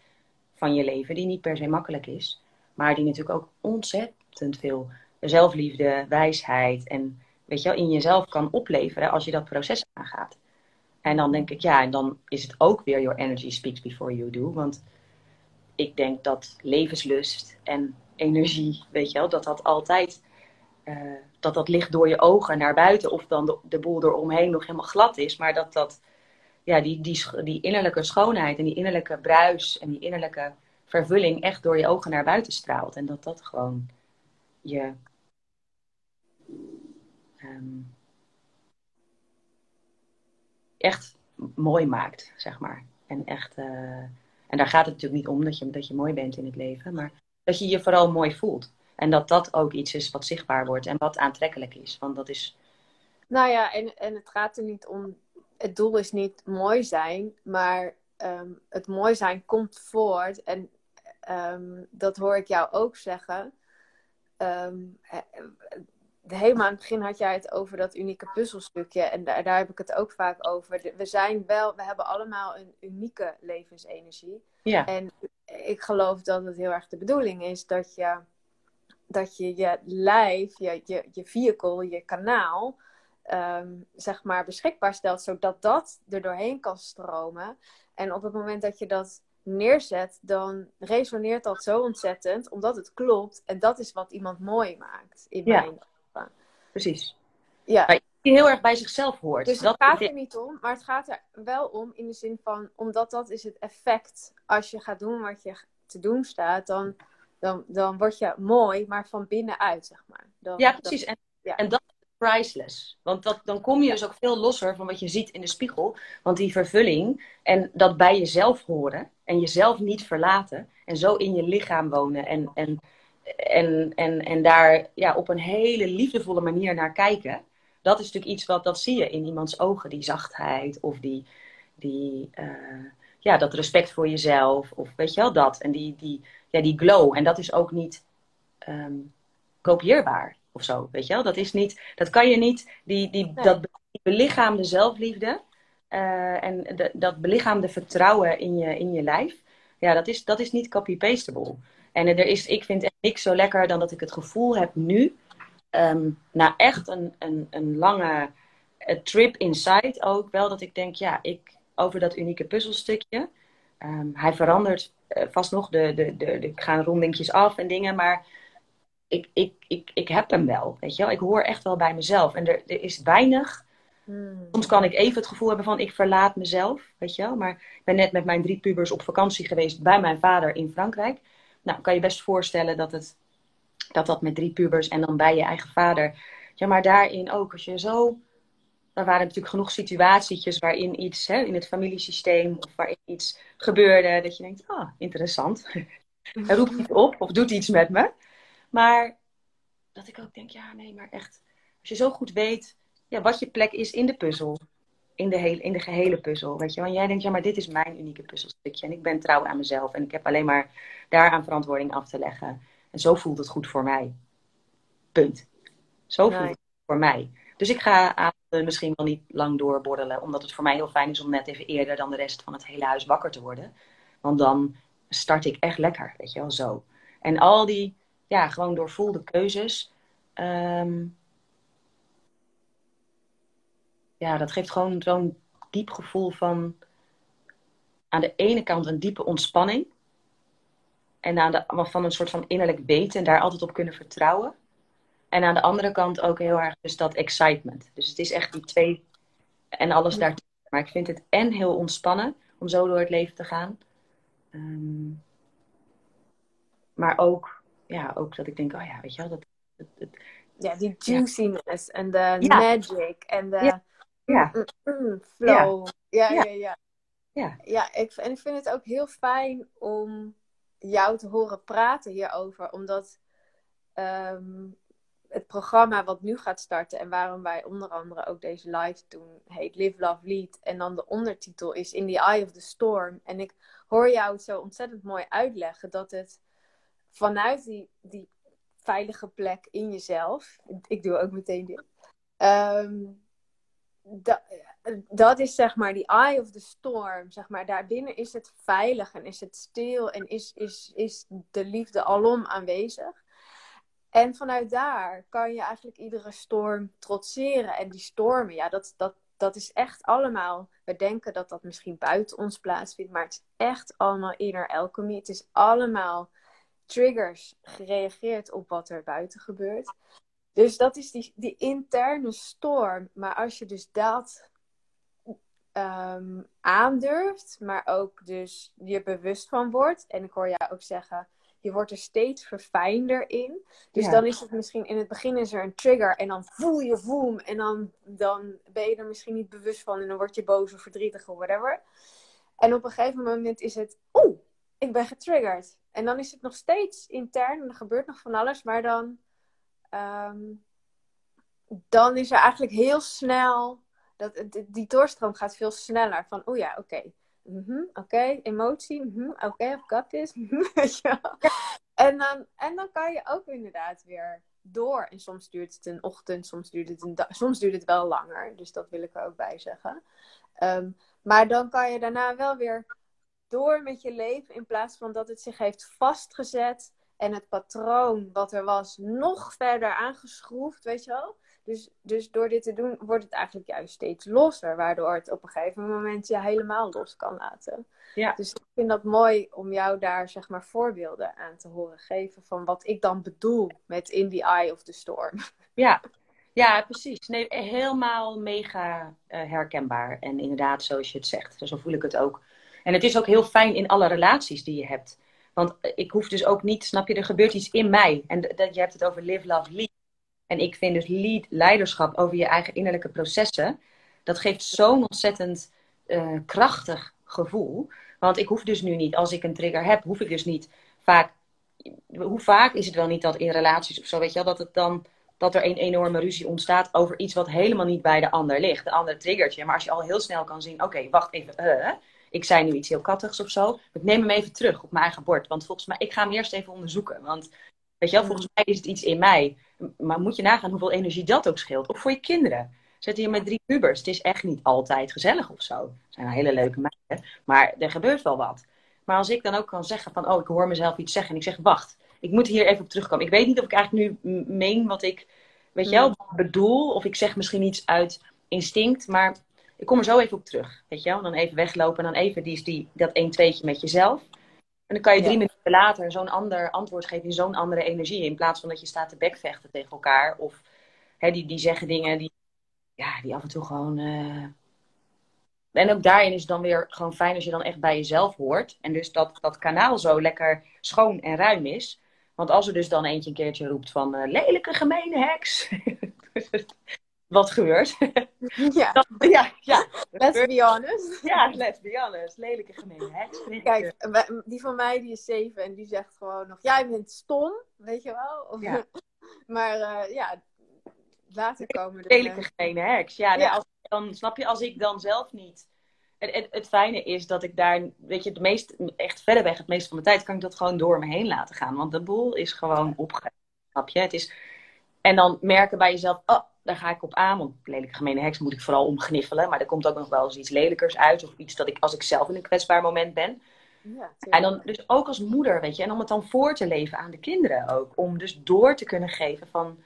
van je leven, die niet per se makkelijk is. Maar die natuurlijk ook ontzettend veel zelfliefde, wijsheid en weet je wel, in jezelf kan opleveren als je dat proces aangaat. En dan denk ik, ja, en dan is het ook weer your energy speaks before you do. Want ik denk dat levenslust en energie, weet je wel, dat dat altijd, uh, dat dat ligt door je ogen naar buiten. Of dan de, de boel eromheen nog helemaal glad is. Maar dat dat, ja, die, die, die innerlijke schoonheid en die innerlijke bruis en die innerlijke vervulling echt door je ogen naar buiten straalt. En dat dat gewoon je. Ehm, echt mooi maakt, zeg maar. En echt. eh, en daar gaat het natuurlijk niet om dat je, dat je mooi bent in het leven, maar dat je je vooral mooi voelt. En dat dat ook iets is wat zichtbaar wordt en wat aantrekkelijk is. Want dat is. Nou ja, en, en het gaat er niet om. Het doel is niet mooi zijn, maar ehm, het mooi zijn komt voort. En ehm, dat hoor ik jou ook zeggen. Ehm, he- helemaal aan het begin had jij het over dat unieke puzzelstukje. En daar, daar heb ik het ook vaak over. We zijn wel, we hebben allemaal een unieke levensenergie. Ja, En ik geloof dat het heel erg de bedoeling is dat je dat je, je lijf, je, je, je vehicle, je kanaal, ehm, zeg maar beschikbaar stelt, zodat dat er doorheen kan stromen. En op het moment dat je dat neerzet, dan resoneert dat zo ontzettend, omdat het klopt. En dat is wat iemand mooi maakt, in Ja. mijn. Precies. Ja. Maar die heel erg bij zichzelf hoort. Dus dat het gaat er niet om, maar het gaat er wel om in de zin van, omdat dat is het effect. Als je gaat doen wat je te doen staat, dan, dan, dan word je mooi, maar van binnenuit, zeg maar. Dan, Ja, dat- precies. En, ja. en dat is priceless. Want dat, dan kom je dus ook veel losser van wat je ziet in de spiegel. Want die vervulling en dat bij jezelf horen en jezelf niet verlaten en zo in je lichaam wonen en, en, en, en, en daar ja, op een hele liefdevolle manier naar kijken. Dat is natuurlijk iets wat dat zie je in iemands ogen, die zachtheid of die, die eh, ja, dat respect voor jezelf of weet je wel dat. En die, die, ja, die glow. En dat is ook niet ehm, kopieerbaar of zo, weet je wel. Dat is niet, dat kan je niet, die, die, Nee. dat belichaamde zelfliefde eh, en de- dat belichaamde vertrouwen in je, in je lijf, ja, dat is, dat is niet copy-pastable. En er is, ik vind echt niks zo lekker dan dat ik het gevoel heb nu, ehm, na echt een, een, een lange eh, trip inside ook wel, dat ik denk, ja, ik, over dat unieke puzzelstukje, ehm, hij verandert eh, vast nog, de, de, de, de, ik ga rondingjes af en dingen, maar ik, ik, ik, ik heb hem wel, weet je wel. Ik hoor echt wel bij mezelf. En er, er is weinig. Hmm. Soms kan ik even het gevoel hebben van ik verlaat mezelf, weet je wel. Maar ik ben net met mijn drie pubers op vakantie geweest bij mijn vader in Frankrijk. Nou, kan je best voorstellen dat het, dat, dat met drie pubers en dan bij je eigen vader. Ja, maar daarin ook, als je zo... Er waren natuurlijk genoeg situatietjes waarin iets hè, in het familiesysteem of waarin iets gebeurde. Dat je denkt, ah, interessant. Hij roept iets op of doet iets met me. Maar dat ik ook denk, ja, nee, maar echt. Als je zo goed weet ja, wat je plek is in de puzzel. In de, in de gehele puzzel, weet je. Want jij denkt, ja, maar dit is mijn unieke puzzelstukje. En ik ben trouw aan mezelf. En ik heb alleen maar daaraan verantwoording af te leggen. En zo voelt het goed voor mij. Punt. Zo voelt het voor mij. Dus ik ga avonden misschien wel niet lang doorborrelen. Omdat het voor mij heel fijn is om net even eerder dan de rest van het hele huis wakker te worden. Want dan start ik echt lekker, weet je wel, zo. En al die, ja, gewoon doorvoelde keuzes. ehm, ja, dat geeft gewoon zo'n diep gevoel van. Aan de ene kant een diepe ontspanning. En aan de, van een soort van innerlijk weten en daar altijd op kunnen vertrouwen. En aan de andere kant ook heel erg dus dat excitement. Dus het is echt die twee en alles daartussen. Maar ik vind het en heel ontspannen om zo door het leven te gaan. Ehm, maar ook, ja, ook dat ik denk, oh ja, weet je wel, dat, dat, dat- Ja, die juiciness en de Ja. magic en de Ja. Ja, flow. Ja, ja, Ja. ja. ja, ik, en ik vind het ook heel fijn om jou te horen praten hierover. Omdat ehm, het programma wat nu gaat starten en waarom wij onder andere ook deze live doen, heet Live, Love, Lead. En dan de ondertitel is In the Eye of the Storm. En ik hoor jou het zo ontzettend mooi uitleggen dat het vanuit die, die veilige plek in jezelf, ik doe ook meteen dit, ehm, da- dat is zeg maar die eye of the storm. Zeg maar, daarbinnen is het veilig en is het stil en is, is, is de liefde alom aanwezig. En vanuit daar kan je eigenlijk iedere storm trotseren. En die stormen, ja, dat, dat, dat is echt allemaal. We denken dat dat misschien buiten ons plaatsvindt, maar het is echt allemaal inner alchemy. Het is allemaal triggers gereageerd op wat er buiten gebeurt. Dus dat is die, die interne storm. Maar als je dus dat um, aandurft, maar ook dus je bewust van wordt. En ik hoor jou ook zeggen, je wordt er steeds verfijnder in. Dus dan is het misschien in het begin is er een trigger en dan voel je voem en dan, dan ben je er misschien niet bewust van en dan word je boos of verdrietig of whatever. En op een gegeven moment is het, oeh, ik ben getriggerd. En dan is het nog steeds intern en er gebeurt nog van alles, maar dan, ehm, dan is er eigenlijk heel snel, dat, die doorstroom gaat veel sneller. Van, oh ja, oké, mhm, oké, emotie, mm oké, okay, I've got this. en, dan, en dan kan je ook inderdaad weer door. En soms duurt het een ochtend, soms duurt het een soms duurt het wel langer. Dus dat wil ik er ook bij zeggen. Ehm, maar dan kan je daarna wel weer door met je leven in plaats van dat het zich heeft vastgezet en het patroon wat er was nog verder aangeschroefd, weet je wel. Dus, dus door dit te doen wordt het eigenlijk juist steeds losser, waardoor het op een gegeven moment je helemaal los kan laten. Ja. Dus ik vind dat mooi om jou daar zeg maar voorbeelden aan te horen geven van wat ik dan bedoel met in the eye of the storm. Ja, ja, precies. Nee, helemaal mega uh, herkenbaar. En inderdaad, zoals je het zegt. Zo voel ik het ook. En het is ook heel fijn in alle relaties die je hebt. Want eh, ik hoef dus ook niet, snap je, er gebeurt iets in mij. En dat, je hebt het over live, love, lead. En ik vind dus lead, leiderschap over je eigen innerlijke processen. Dat geeft zo'n ontzettend uh, krachtig gevoel. Want ik hoef dus nu niet, als ik een trigger heb, hoef ik dus niet vaak. Hoe vaak is het wel niet dat in relaties of zo, weet je wel, dat het dan dat er een enorme ruzie ontstaat over iets wat helemaal niet bij de ander ligt. De ander triggert je. Maar als je al heel snel kan zien, oké, wacht even, uh, ik zei nu iets heel kattigs of zo. Ik neem hem even terug op mijn eigen bord. Want volgens mij, ik ga hem eerst even onderzoeken. Want weet je wel, volgens mij is het iets in mij. Maar moet je nagaan hoeveel energie dat ook scheelt. Of voor je kinderen. Zet je met drie pubers. Het is echt niet altijd gezellig of zo. Het zijn hele leuke meiden. Maar er gebeurt wel wat. Maar als ik dan ook kan zeggen van, oh, ik hoor mezelf iets zeggen. En ik zeg, wacht, ik moet hier even op terugkomen. Ik weet niet of ik eigenlijk nu meen wat ik, weet je wel, mm. bedoel. Of ik zeg misschien iets uit instinct. Maar ik kom er zo even op terug. Weet je wel? Dan even weglopen en dan even die, die, dat 1 2 met jezelf. En dan kan je drie minuten later zo'n ander antwoord geven in zo'n andere energie. In plaats van dat je staat te bekvechten tegen elkaar. Of hè, die, die zeggen dingen die, ja, die af en toe gewoon. Uh... En ook daarin is het dan weer gewoon fijn als je dan echt bij jezelf hoort. En dus dat dat kanaal zo lekker schoon en ruim is. Want als er dus dan eentje een keertje roept van uh, lelijke gemene heks. wat gebeurt. Ja. ja, ja. Let's be honest. Ja, let's be honest. Lelijke gemene heks. Kijk, die van mij die is zeven en die zegt gewoon nog, jij bent stom, weet je wel. Ja. maar uh, ja, later komen de... Lelijke gemene heks. Ja, ja. als, dan snap je, als ik dan zelf niet... Het, het, het, fijne is dat ik daar, weet je, het meest, echt verder weg, het meeste van mijn tijd, kan ik dat gewoon door me heen laten gaan. Want de boel is gewoon opgegeven, snap je? Het is... En dan merken bij jezelf, oh, daar ga ik op aan. Want lelijke gemene heks moet ik vooral omgniffelen. Maar er komt ook nog wel eens iets lelijkers uit. Of iets dat ik, als ik zelf in een kwetsbaar moment ben. Ja, en dan dus ook als moeder, weet je. En om het dan voor te leven aan de kinderen ook. Om dus door te kunnen geven van...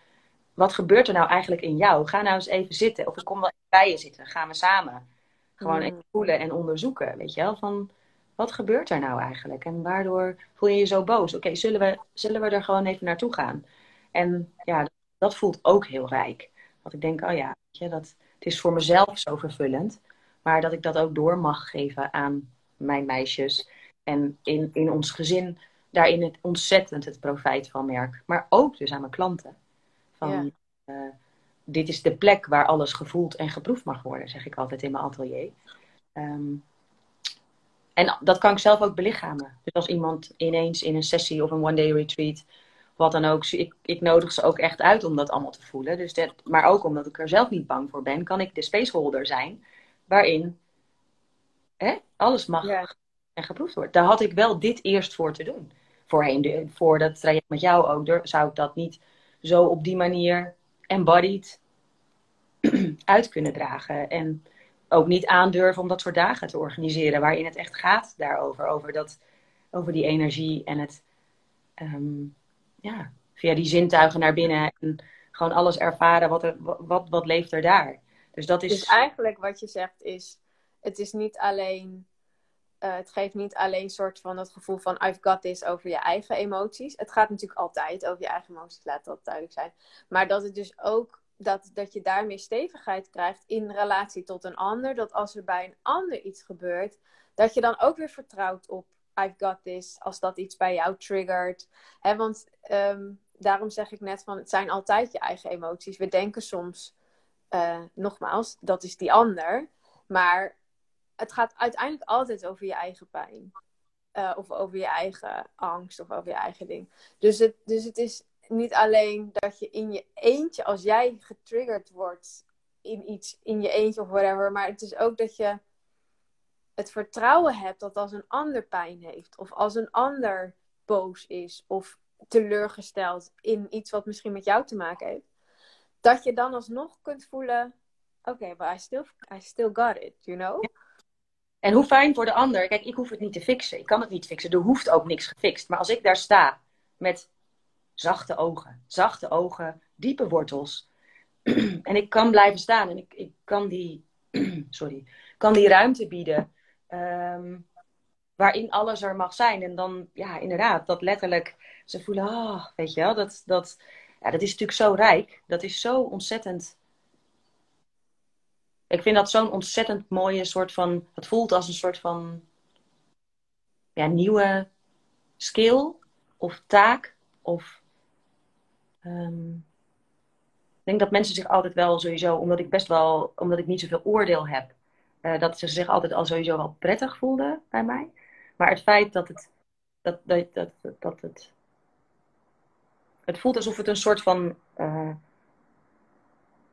Wat gebeurt er nou eigenlijk in jou? Ga nou eens even zitten. Of ik kom wel bij je zitten. Gaan we samen. Gewoon mm. even voelen en onderzoeken. Weet je wel? Van wat gebeurt er nou eigenlijk? En waardoor voel je je zo boos? Oké, zullen, we, zullen we er gewoon even naartoe gaan? En ja, dat voelt ook heel rijk. Dat ik denk, oh ja, weet je, dat, het is voor mezelf zo vervullend. Maar dat ik dat ook door mag geven aan mijn meisjes. En in, in ons gezin daarin het ontzettend het profijt van merk. Maar ook dus aan mijn klanten. Van, eh, dit is de plek waar alles gevoeld en geproefd mag worden, zeg ik altijd in mijn atelier. Ehm, en dat kan ik zelf ook belichamen. Dus als iemand ineens in een sessie of een one-day retreat wat dan ook. Ik, ik nodig ze ook echt uit om dat allemaal te voelen. Dus dat, maar ook omdat ik er zelf niet bang voor ben, kan ik de spaceholder zijn. Waarin hè, alles mag en geproefd wordt. Daar had ik wel dit eerst voor te doen. Voorheen, de, voor dat traject met jou ook, zou ik dat niet zo op die manier embodied uit kunnen dragen. En ook niet aandurven om dat soort dagen te organiseren. Waarin het echt gaat daarover. Over, dat, over die energie en het... Ehm, ja, via die zintuigen naar binnen en gewoon alles ervaren. Wat, er, wat, wat leeft er daar? Dus dat is. Dus eigenlijk wat je zegt is: het is niet alleen. Uh, het geeft niet alleen een soort van het gevoel van I've got this over je eigen emoties. Het gaat natuurlijk altijd over je eigen emoties, laat dat duidelijk zijn. Maar dat het dus ook dat, dat je daarmee stevigheid krijgt in relatie tot een ander. Dat als er bij een ander iets gebeurt, dat je dan ook weer vertrouwt op I've got this, als dat iets bij jou triggert. He, want ehm, daarom zeg ik net van, het zijn altijd je eigen emoties. We denken soms, uh, nogmaals, dat is die ander. Maar het gaat uiteindelijk altijd over je eigen pijn. Uh, of over je eigen angst of over je eigen ding. Dus het, dus het is niet alleen dat je in je eentje, als jij getriggerd wordt in iets, in je eentje of whatever, maar het is ook dat je het vertrouwen hebt dat als een ander pijn heeft, of als een ander boos is, of teleurgesteld in iets wat misschien met jou te maken heeft, dat je dan alsnog kunt voelen: oké, okay, but I still, I still got it, you know? En hoe fijn voor de ander. Kijk, ik hoef het niet te fixen. Ik kan het niet fixen. Er hoeft ook niks gefixt. Maar als ik daar sta met zachte ogen, zachte ogen, diepe wortels. en ik kan blijven staan en ik, ik kan, die, sorry, kan die ruimte bieden Ehm, waarin alles er mag zijn. En dan, ja, inderdaad, dat letterlijk ze voelen, ah, weet je wel, dat, dat, ja, dat is natuurlijk zo rijk. Dat is zo ontzettend. Ik vind dat zo'n ontzettend mooie soort van. Het voelt als een soort van. Ja, nieuwe skill of taak. Of. Ehm, ik denk dat mensen zich altijd wel sowieso, omdat ik best wel, omdat ik niet zoveel oordeel heb, uh, dat ze zich altijd al sowieso wel prettig voelden bij mij. Maar het feit dat het, dat, dat, dat, dat het, het voelt alsof het een soort van, uh,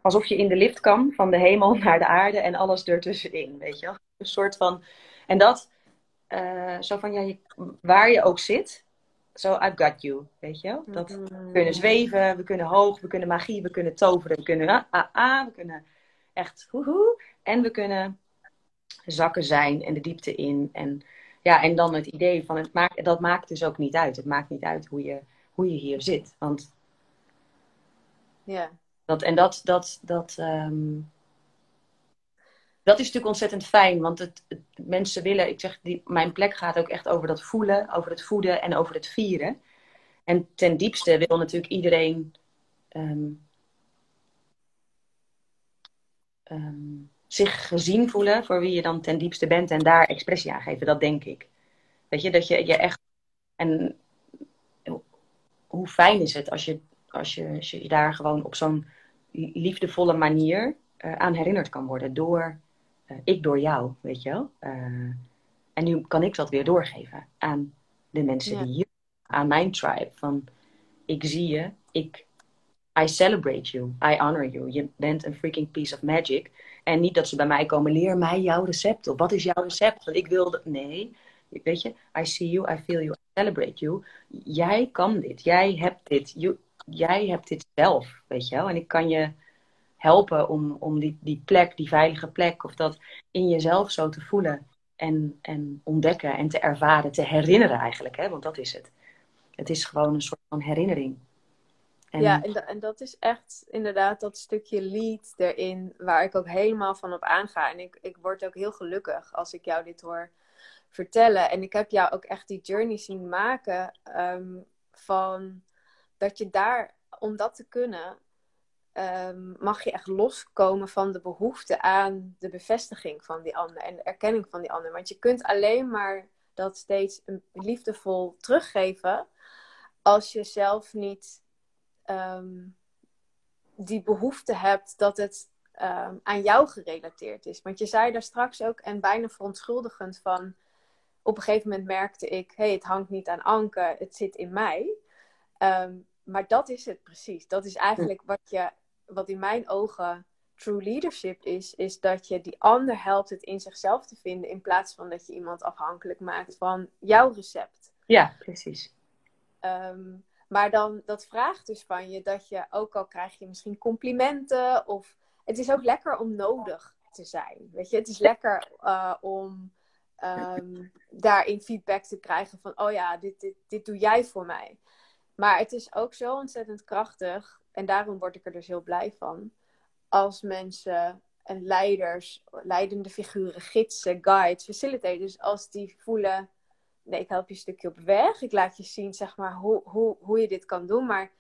alsof je in de lift kan van de hemel naar de aarde en alles ertussenin, weet je wel. Een soort van, en dat, uh, zo van, ja, je, waar je ook zit, zo so I've got you, weet je wel. Dat, we mm. kunnen zweven, we kunnen hoog, we kunnen magie, we kunnen toveren, we kunnen ah, ah, ah we kunnen echt hoehoe. En we kunnen zakken zijn en de diepte in. En, ja, en dan het idee van, het maakt, dat maakt dus ook niet uit. Het maakt niet uit hoe je, hoe je hier zit. Want ja. dat, en dat, dat, dat, um, dat is natuurlijk ontzettend fijn. Want het, mensen willen, ik zeg, die, mijn plek gaat ook echt over dat voelen, over het voeden en over het vieren. En ten diepste wil natuurlijk iedereen um, um, zich gezien voelen voor wie je dan ten diepste bent en daar expressie aan geven. Dat denk ik. Weet je, dat je je echt. En hoe fijn is het als je, als je, als je daar gewoon op zo'n liefdevolle manier uh, aan herinnerd kan worden. Door uh, ik, door jou, weet je wel. Uh, en nu kan ik dat weer doorgeven aan de mensen ja. die hier, aan mijn tribe. Van ik zie je, ik, I celebrate you, I honor you. Je bent een freaking piece of magic. En niet dat ze bij mij komen, leer mij jouw recept. Of wat is jouw recept? Want ik wilde. Nee, weet je, I see you, I feel you, I celebrate you. Jij kan dit, jij hebt dit, you, jij hebt dit zelf, weet je wel. En ik kan je helpen om, om die, die plek, die veilige plek, of dat in jezelf zo te voelen en, en ontdekken en te ervaren, te herinneren eigenlijk, hè? want dat is het. Het is gewoon een soort van herinnering. Ja, en, en, dat is echt inderdaad dat stukje lead erin waar ik ook helemaal van op aanga. En ik, ik word ook heel gelukkig als ik jou dit hoor vertellen. En ik heb jou ook echt die journey zien maken ehm, van dat je daar, om dat te kunnen, um, mag je echt loskomen van de behoefte aan de bevestiging van die ander en de erkenning van die ander. Want je kunt alleen maar dat steeds liefdevol teruggeven als je zelf niet Ehm, die behoefte hebt dat het um, aan jou gerelateerd is. Want je zei daar straks ook, en bijna verontschuldigend van, op een gegeven moment merkte ik, hé, hey, het hangt niet aan Anke, het zit in mij. Um, maar dat is het precies. Dat is eigenlijk wat, je, wat in mijn ogen true leadership is, is dat je die ander helpt het in zichzelf te vinden, in plaats van dat je iemand afhankelijk maakt van jouw recept. Ja, precies. Um, maar dan, dat vraagt dus van je dat je, ook al krijg je misschien complimenten, of het is ook lekker om nodig te zijn. Weet je, het is lekker uh, om um, daarin feedback te krijgen van, oh ja, dit, dit, dit doe jij voor mij. Maar het is ook zo ontzettend krachtig, en daarom word ik er dus heel blij van, als mensen en leiders, leidende figuren, gidsen, guides, facilitators, als die voelen nee, ik help je een stukje op weg. Ik laat je zien, zeg maar, hoe, hoe, hoe je dit kan doen. Maar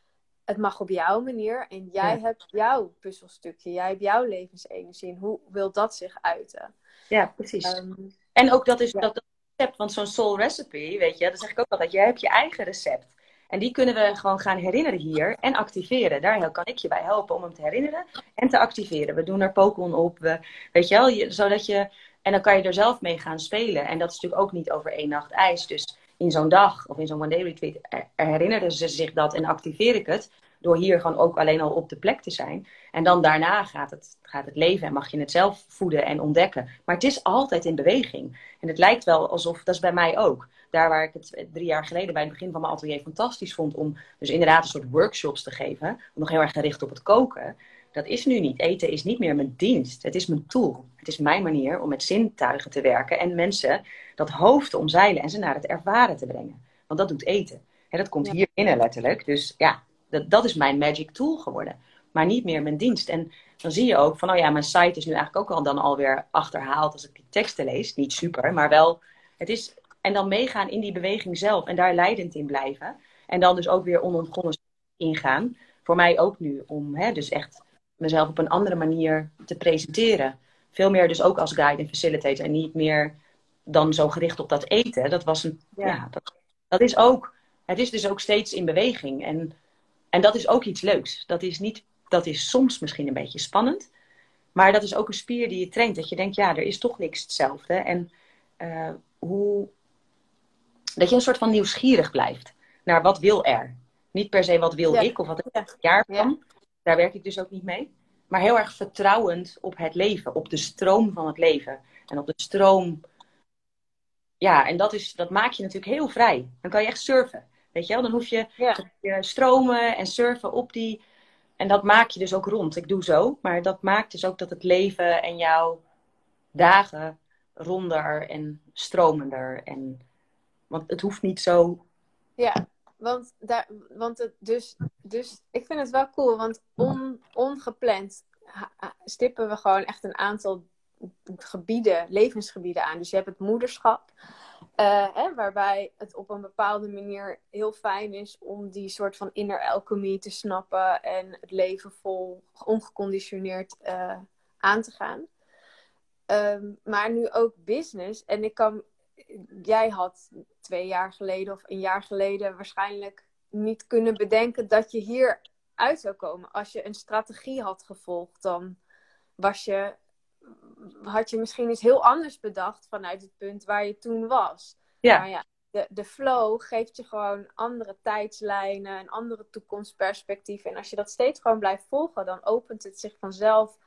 het mag op jouw manier en jij hebt jouw puzzelstukje, jij hebt jouw levensenergie. En hoe wil dat zich uiten? Ja, precies. Ehm, en ook dat is dat, dat recept, want zo'n soul recipe, weet je, dat zeg ik ook altijd, jij hebt je eigen recept. En die kunnen we gewoon gaan herinneren hier en activeren. Daar kan ik je bij helpen om hem te herinneren en te activeren. We doen er Pokémon op, we, weet je wel, zodat je... En dan kan je er zelf mee gaan spelen. En dat is natuurlijk ook niet over één nacht ijs. Dus in zo'n dag of in zo'n one day retreat herinneren ze zich dat en activeer ik het. Door hier gewoon ook alleen al op de plek te zijn. En dan daarna gaat het, gaat het leven en mag je het zelf voeden en ontdekken. Maar het is altijd in beweging. En het lijkt wel alsof, dat is bij mij ook. Daar waar ik het drie jaar geleden bij het begin van mijn atelier fantastisch vond om dus inderdaad een soort workshops te geven. Nog heel erg gericht op het koken. Dat is nu niet. Eten is niet meer mijn dienst. Het is mijn tool. Het is mijn manier om met zintuigen te werken en mensen dat hoofd te omzeilen en ze naar het ervaren te brengen. Want dat doet eten. En dat komt hier binnen letterlijk. Dus ja, dat, dat is mijn magic tool geworden. Maar niet meer mijn dienst. En dan zie je ook van, oh ja, mijn site is nu eigenlijk ook al dan alweer achterhaald als ik die teksten lees. Niet super, maar wel, het is, en dan meegaan in die beweging zelf en daar leidend in blijven. En dan dus ook weer onontgonnen ingaan. Voor mij ook nu, om hè, dus echt mezelf op een andere manier te presenteren. Veel meer dus ook als guide en facilitator en niet meer dan zo gericht op dat eten. Dat was een, ja, dat, dat is ook, het is dus ook steeds in beweging. En, en dat is ook iets leuks. Dat is niet, dat is soms misschien een beetje spannend. Maar dat is ook een spier die je traint. Dat je denkt, ja, er is toch niks hetzelfde. En uh, hoe, dat je een soort van nieuwsgierig blijft naar wat wil er. Niet per se wat wil ik of wat ik jaar kan. Daar werk ik dus ook niet mee. Maar heel erg vertrouwend op het leven, op de stroom van het leven. En op de stroom. Ja, en dat, is, dat maak je natuurlijk heel vrij. Dan kan je echt surfen. Weet je wel? Dan hoef je, ja. stromen en surfen op die. En dat maak je dus ook rond. Ik doe zo. Maar dat maakt dus ook dat het leven en jouw dagen ronder en stromender. En, want het hoeft niet zo. Ja, want, daar, want het dus, dus ik vind het wel cool, want on, ongepland stippen we gewoon echt een aantal gebieden, levensgebieden aan. Dus je hebt het moederschap, uh, hè, waarbij het op een bepaalde manier heel fijn is om die soort van inner alchemy te snappen en het leven vol ongeconditioneerd uh, aan te gaan. Um, maar nu ook business. En ik kan jij had twee jaar geleden of een jaar geleden waarschijnlijk niet kunnen bedenken dat je hier uit zou komen. Als je een strategie had gevolgd, dan was je, had je misschien iets heel anders bedacht vanuit het punt waar je toen was. Ja. Maar ja, de, de flow geeft je gewoon andere tijdslijnen, een andere toekomstperspectief. En als je dat steeds gewoon blijft volgen, dan opent het zich vanzelf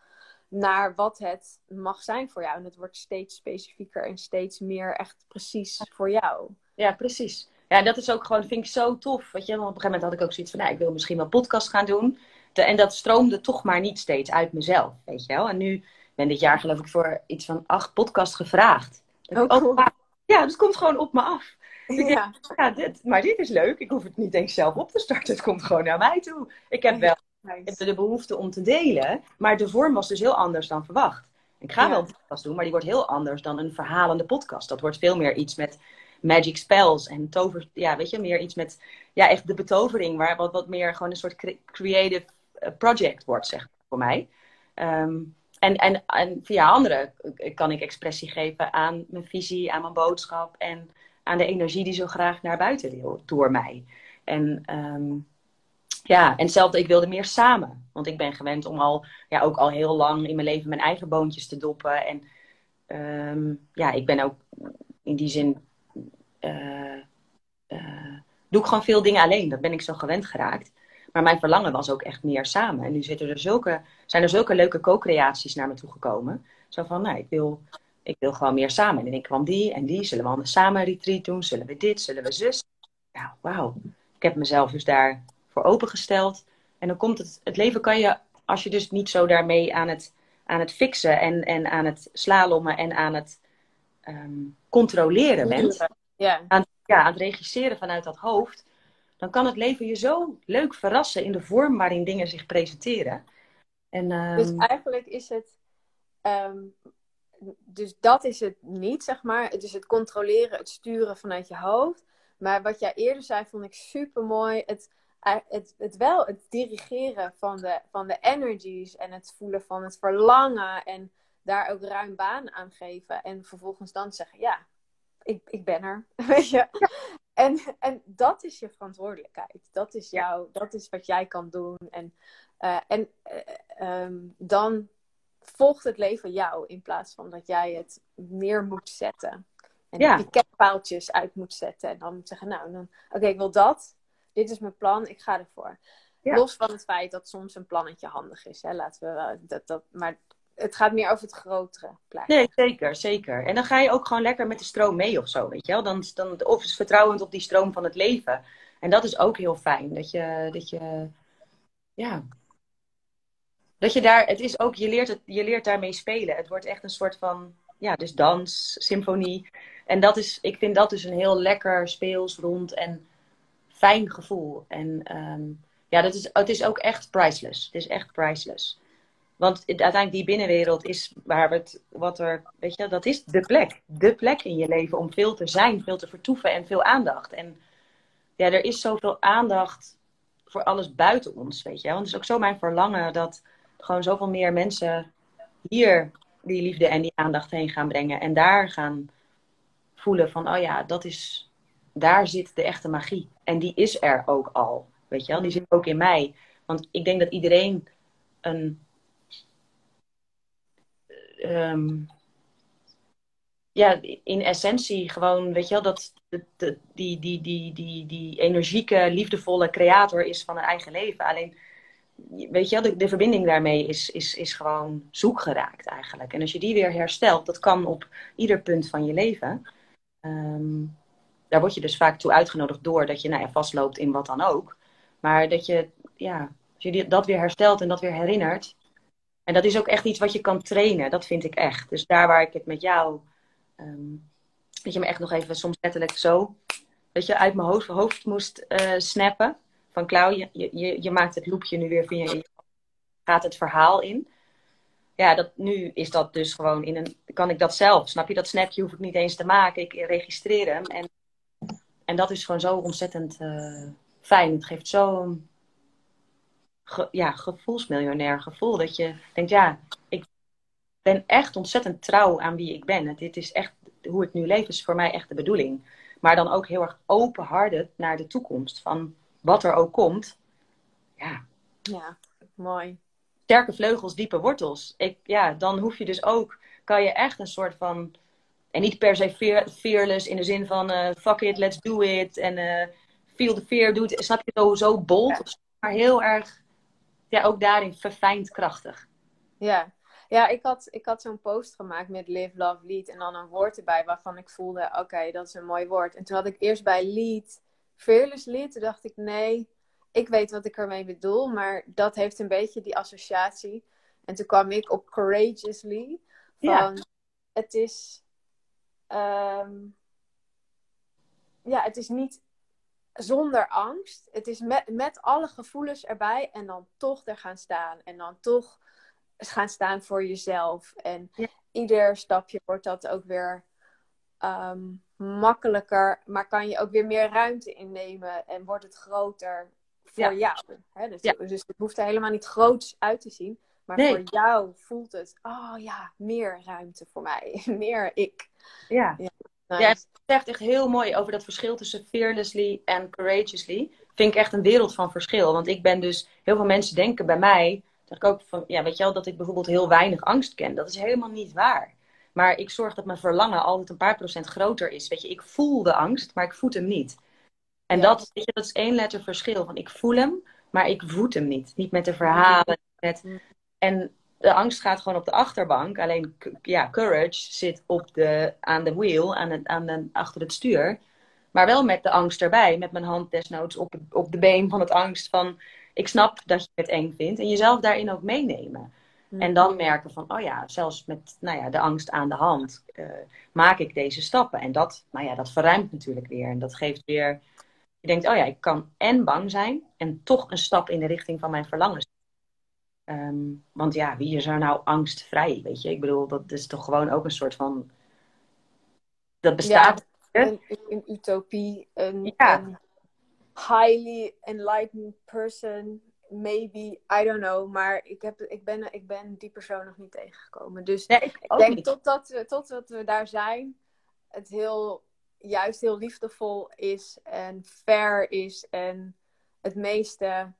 naar wat het mag zijn voor jou. En het wordt steeds specifieker en steeds meer echt precies voor jou. Ja, precies. Ja, dat is ook gewoon, vind ik zo tof. Weet je, op een gegeven moment had ik ook zoiets van, nou, ik wil misschien wel podcast gaan doen. en dat stroomde toch maar niet steeds uit mezelf, weet je wel. En nu ben dit jaar geloof ik voor iets van acht podcasts gevraagd. Oh, cool. Ja, dat komt gewoon op me af. ja. ja dit, maar dit is leuk. Ik hoef het niet eens zelf op te starten. Het komt gewoon naar mij toe. Ik heb wel Nice. de behoefte om te delen. Maar de vorm was dus heel anders dan verwacht. Ik ga wel een podcast doen, maar die wordt heel anders dan een verhalende podcast. Dat wordt veel meer iets met magic spells en tover. Ja, weet je, meer iets met ja, echt de betovering. Waar wat, wat meer gewoon een soort creative eh, project wordt, zeg voor mij. Ehm, en, en, en via anderen kan ik expressie geven aan mijn visie, aan mijn boodschap en aan de energie die zo graag naar buiten wil door mij. En um, ja, en hetzelfde, ik wilde meer samen. Want ik ben gewend om al, ja, ook al heel lang in mijn leven mijn eigen boontjes te doppen. En um, ja, ik ben ook in die zin. Uh, uh, doe ik gewoon veel dingen alleen. Dat ben ik zo gewend geraakt. Maar mijn verlangen was ook echt meer samen. En nu zitten er zulke, zijn er zulke leuke co-creaties naar me toe gekomen. Zo van, nou, ik wil, ik wil gewoon meer samen. En ik kwam die en die. Zullen we anders samen een retreat doen? Zullen we dit? Zullen we zus? Nou, wauw. Ik heb mezelf dus daar voor opengesteld. En dan komt het, het leven kan je, als je dus niet zo daarmee aan het, aan het fixen en, en aan het slalommen en aan het ehm, controleren bent. Ja. Aan, ja, aan het regisseren vanuit dat hoofd. Dan kan het leven je zo leuk verrassen in de vorm waarin dingen zich presenteren. En, um... Dus eigenlijk is het. Ehm, dus dat is het niet, zeg maar. Het is het controleren, het sturen vanuit je hoofd. Maar wat jij eerder zei, vond ik super mooi. Het het, het wel het dirigeren van de, van de energies en het voelen van het verlangen en daar ook ruim baan aan geven. En vervolgens dan zeggen, ja, ik, ik ben er. Weet je? En, en dat is je verantwoordelijkheid. Dat is, jou, dat is wat jij kan doen. En, uh, en uh, um, dan volgt het leven jou in plaats van dat jij het neer moet zetten. En ja. die paaltjes uit moet zetten. En dan moet zeggen, nou, oké, ik wil dat. Dit is mijn plan, ik ga ervoor. Los van het feit dat soms een plannetje handig is. Hè? Laten we dat, dat, maar het gaat meer over het grotere plaatje. Nee, zeker, zeker. En dan ga je ook gewoon lekker met de stroom mee of zo, weet je wel. Dan, dan, of is vertrouwend op die stroom van het leven. En dat is ook heel fijn. Dat je, dat je ja, dat je daar, het is ook, je leert, het, je leert daarmee spelen. Het wordt echt een soort van, ja, dus dans, symfonie. En dat is, ik vind dat dus een heel lekker, speels, rond en fijn gevoel. En um, ja, dat is, het is ook echt priceless. Het is echt priceless. Want uiteindelijk die binnenwereld is waar we het, wat er, weet je, dat is de plek. De plek in je leven om veel te zijn, veel te vertoeven en veel aandacht. En ja, er is zoveel aandacht voor alles buiten ons, weet je. Want het is ook zo mijn verlangen dat gewoon zoveel meer mensen hier die liefde en die aandacht heen gaan brengen. En daar gaan voelen van, oh ja, dat is, daar zit de echte magie. En die is er ook al, weet je wel. Die zit ook in mij. Want ik denk dat iedereen een... Um, ja, in essentie gewoon, weet je wel, dat de, die, die, die, die, die energieke, liefdevolle creator is van een eigen leven. Alleen weet je, de, de verbinding daarmee is, is, is gewoon zoek geraakt eigenlijk. En als je die weer herstelt, dat kan op ieder punt van je leven. Ehm, daar word je dus vaak toe uitgenodigd door dat je nou ja, vastloopt in wat dan ook. Maar dat je, ja, als je dat weer herstelt en dat weer herinnert. En dat is ook echt iets wat je kan trainen, dat vind ik echt. Dus daar waar ik het met jou, um, dat je me echt nog even soms letterlijk zo, dat je uit mijn hoofd, hoofd moest uh, snappen van Klauw, je, je, je maakt het loopje nu weer via je gaat het verhaal in. Ja, dat, nu is dat dus gewoon in een. Kan ik dat zelf? Snap je? Dat snapje hoef ik niet eens te maken. Ik registreer hem. En, en dat is gewoon zo ontzettend uh, fijn. Het geeft zo'n ge, ja, gevoelsmiljonair gevoel. Dat je denkt, ja, ik ben echt ontzettend trouw aan wie ik ben. Dit is echt hoe ik nu leef, is voor mij echt de bedoeling. Maar dan ook heel erg openhartig naar de toekomst. Van wat er ook komt. Ja. Ja, mooi. Sterke vleugels, diepe wortels. Ik, ja, dan hoef je dus ook, kan je echt een soort van, en niet per se fearless in de zin van uh, fuck it, let's do it. En uh, feel the fear, doe het. Snap je, zo, zo bold. Maar heel erg, ja, ook daarin verfijnd krachtig. Ja, ja, ik had, ik had zo'n post gemaakt met Live, Love, Lead. En dan een woord erbij waarvan ik voelde: oké, dat is een mooi woord. En toen had ik eerst bij Lead fearlessly. Toen dacht ik, nee, ik weet wat ik ermee bedoel, maar dat heeft een beetje die associatie. En toen kwam ik op courageously. Van, ja. het is... Um, ja, het is niet zonder angst. Het is met, met alle gevoelens erbij en dan toch er gaan staan. En dan toch gaan staan voor jezelf. En ieder stapje wordt dat ook weer um, makkelijker, maar kan je ook weer meer ruimte innemen en wordt het groter voor jou. Hè? Dus, dus, het hoeft er helemaal niet groots uit te zien, maar voor jou voelt het, oh ja, meer ruimte voor mij, meer ik. Ja. Ja, nice. het zegt echt heel mooi over dat verschil tussen fearlessly en courageously. Vind ik echt een wereld van verschil. Want ik ben dus, heel veel mensen denken bij mij, zeg ik ook van, ja, weet je wel, dat ik bijvoorbeeld heel weinig angst ken. Dat is helemaal niet waar. Maar ik zorg dat mijn verlangen altijd een paar procent groter is. Weet je, ik voel de angst, maar ik voed hem niet. En dat, weet je, dat is één letter verschil. Van ik voel hem, maar ik voed hem niet. Niet met de verhalen. Met... En de angst gaat gewoon op de achterbank. Alleen, ja, courage zit op de, aan de wheel, aan het, aan de, achter het stuur. Maar wel met de angst erbij. Met mijn hand desnoods op, op de been van het angst. Van, ik snap dat je het eng vindt. En jezelf daarin ook meenemen. En dan merken van, oh ja, zelfs met nou ja, de angst aan de hand uh, maak ik deze stappen. En dat, nou ja, dat verruimt natuurlijk weer. En dat geeft weer, je denkt, oh ja, ik kan en bang zijn en toch een stap in de richting van mijn verlangens. Um, want ja, wie is er nou angstvrij, weet je? Ik bedoel, dat is toch gewoon ook een soort van, dat bestaat. Ja, een, een, utopie, een, ja. highly enlightened person. Maybe, I don't know. Maar ik, heb, ik, ben, ik ben die persoon nog niet tegengekomen. Dus Nee, ik ik denk totdat we, totdat we daar zijn, het heel, juist heel liefdevol is en fair is en het meeste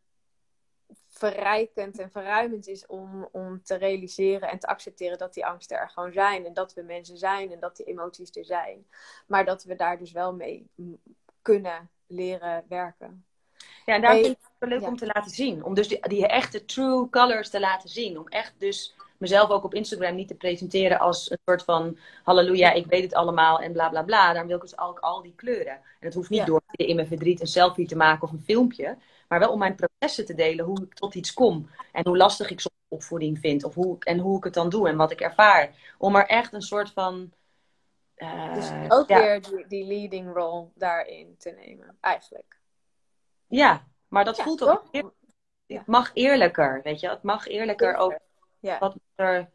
verrijkend en verruimend is om, om te realiseren en te accepteren dat die angsten er gewoon zijn en dat we mensen zijn en dat die emoties er zijn. Maar dat we daar dus wel mee kunnen leren werken. Ja, en daar Hey, vind ik het wel leuk ja. om te laten zien. Om dus die, die echte true colors te laten zien. Om echt dus mezelf ook op Instagram niet te presenteren als een soort van halleluja, ik weet het allemaal en bla bla bla. Daarom wil ik dus ook al die kleuren. En het hoeft niet Ja. door in mijn verdriet een selfie te maken of een filmpje. Maar wel om mijn processen te delen, hoe ik tot iets kom. En hoe lastig ik soms opvoeding vind. Of hoe, en hoe ik het dan doe en wat ik ervaar. Om er echt een soort van... eh, Dus ook ja, weer die, die leading role daarin te nemen, eigenlijk. ja, maar dat Ja, voelt toch? ook... eer- Het mag eerlijker, weet je. Het mag eerlijker ook Wat er,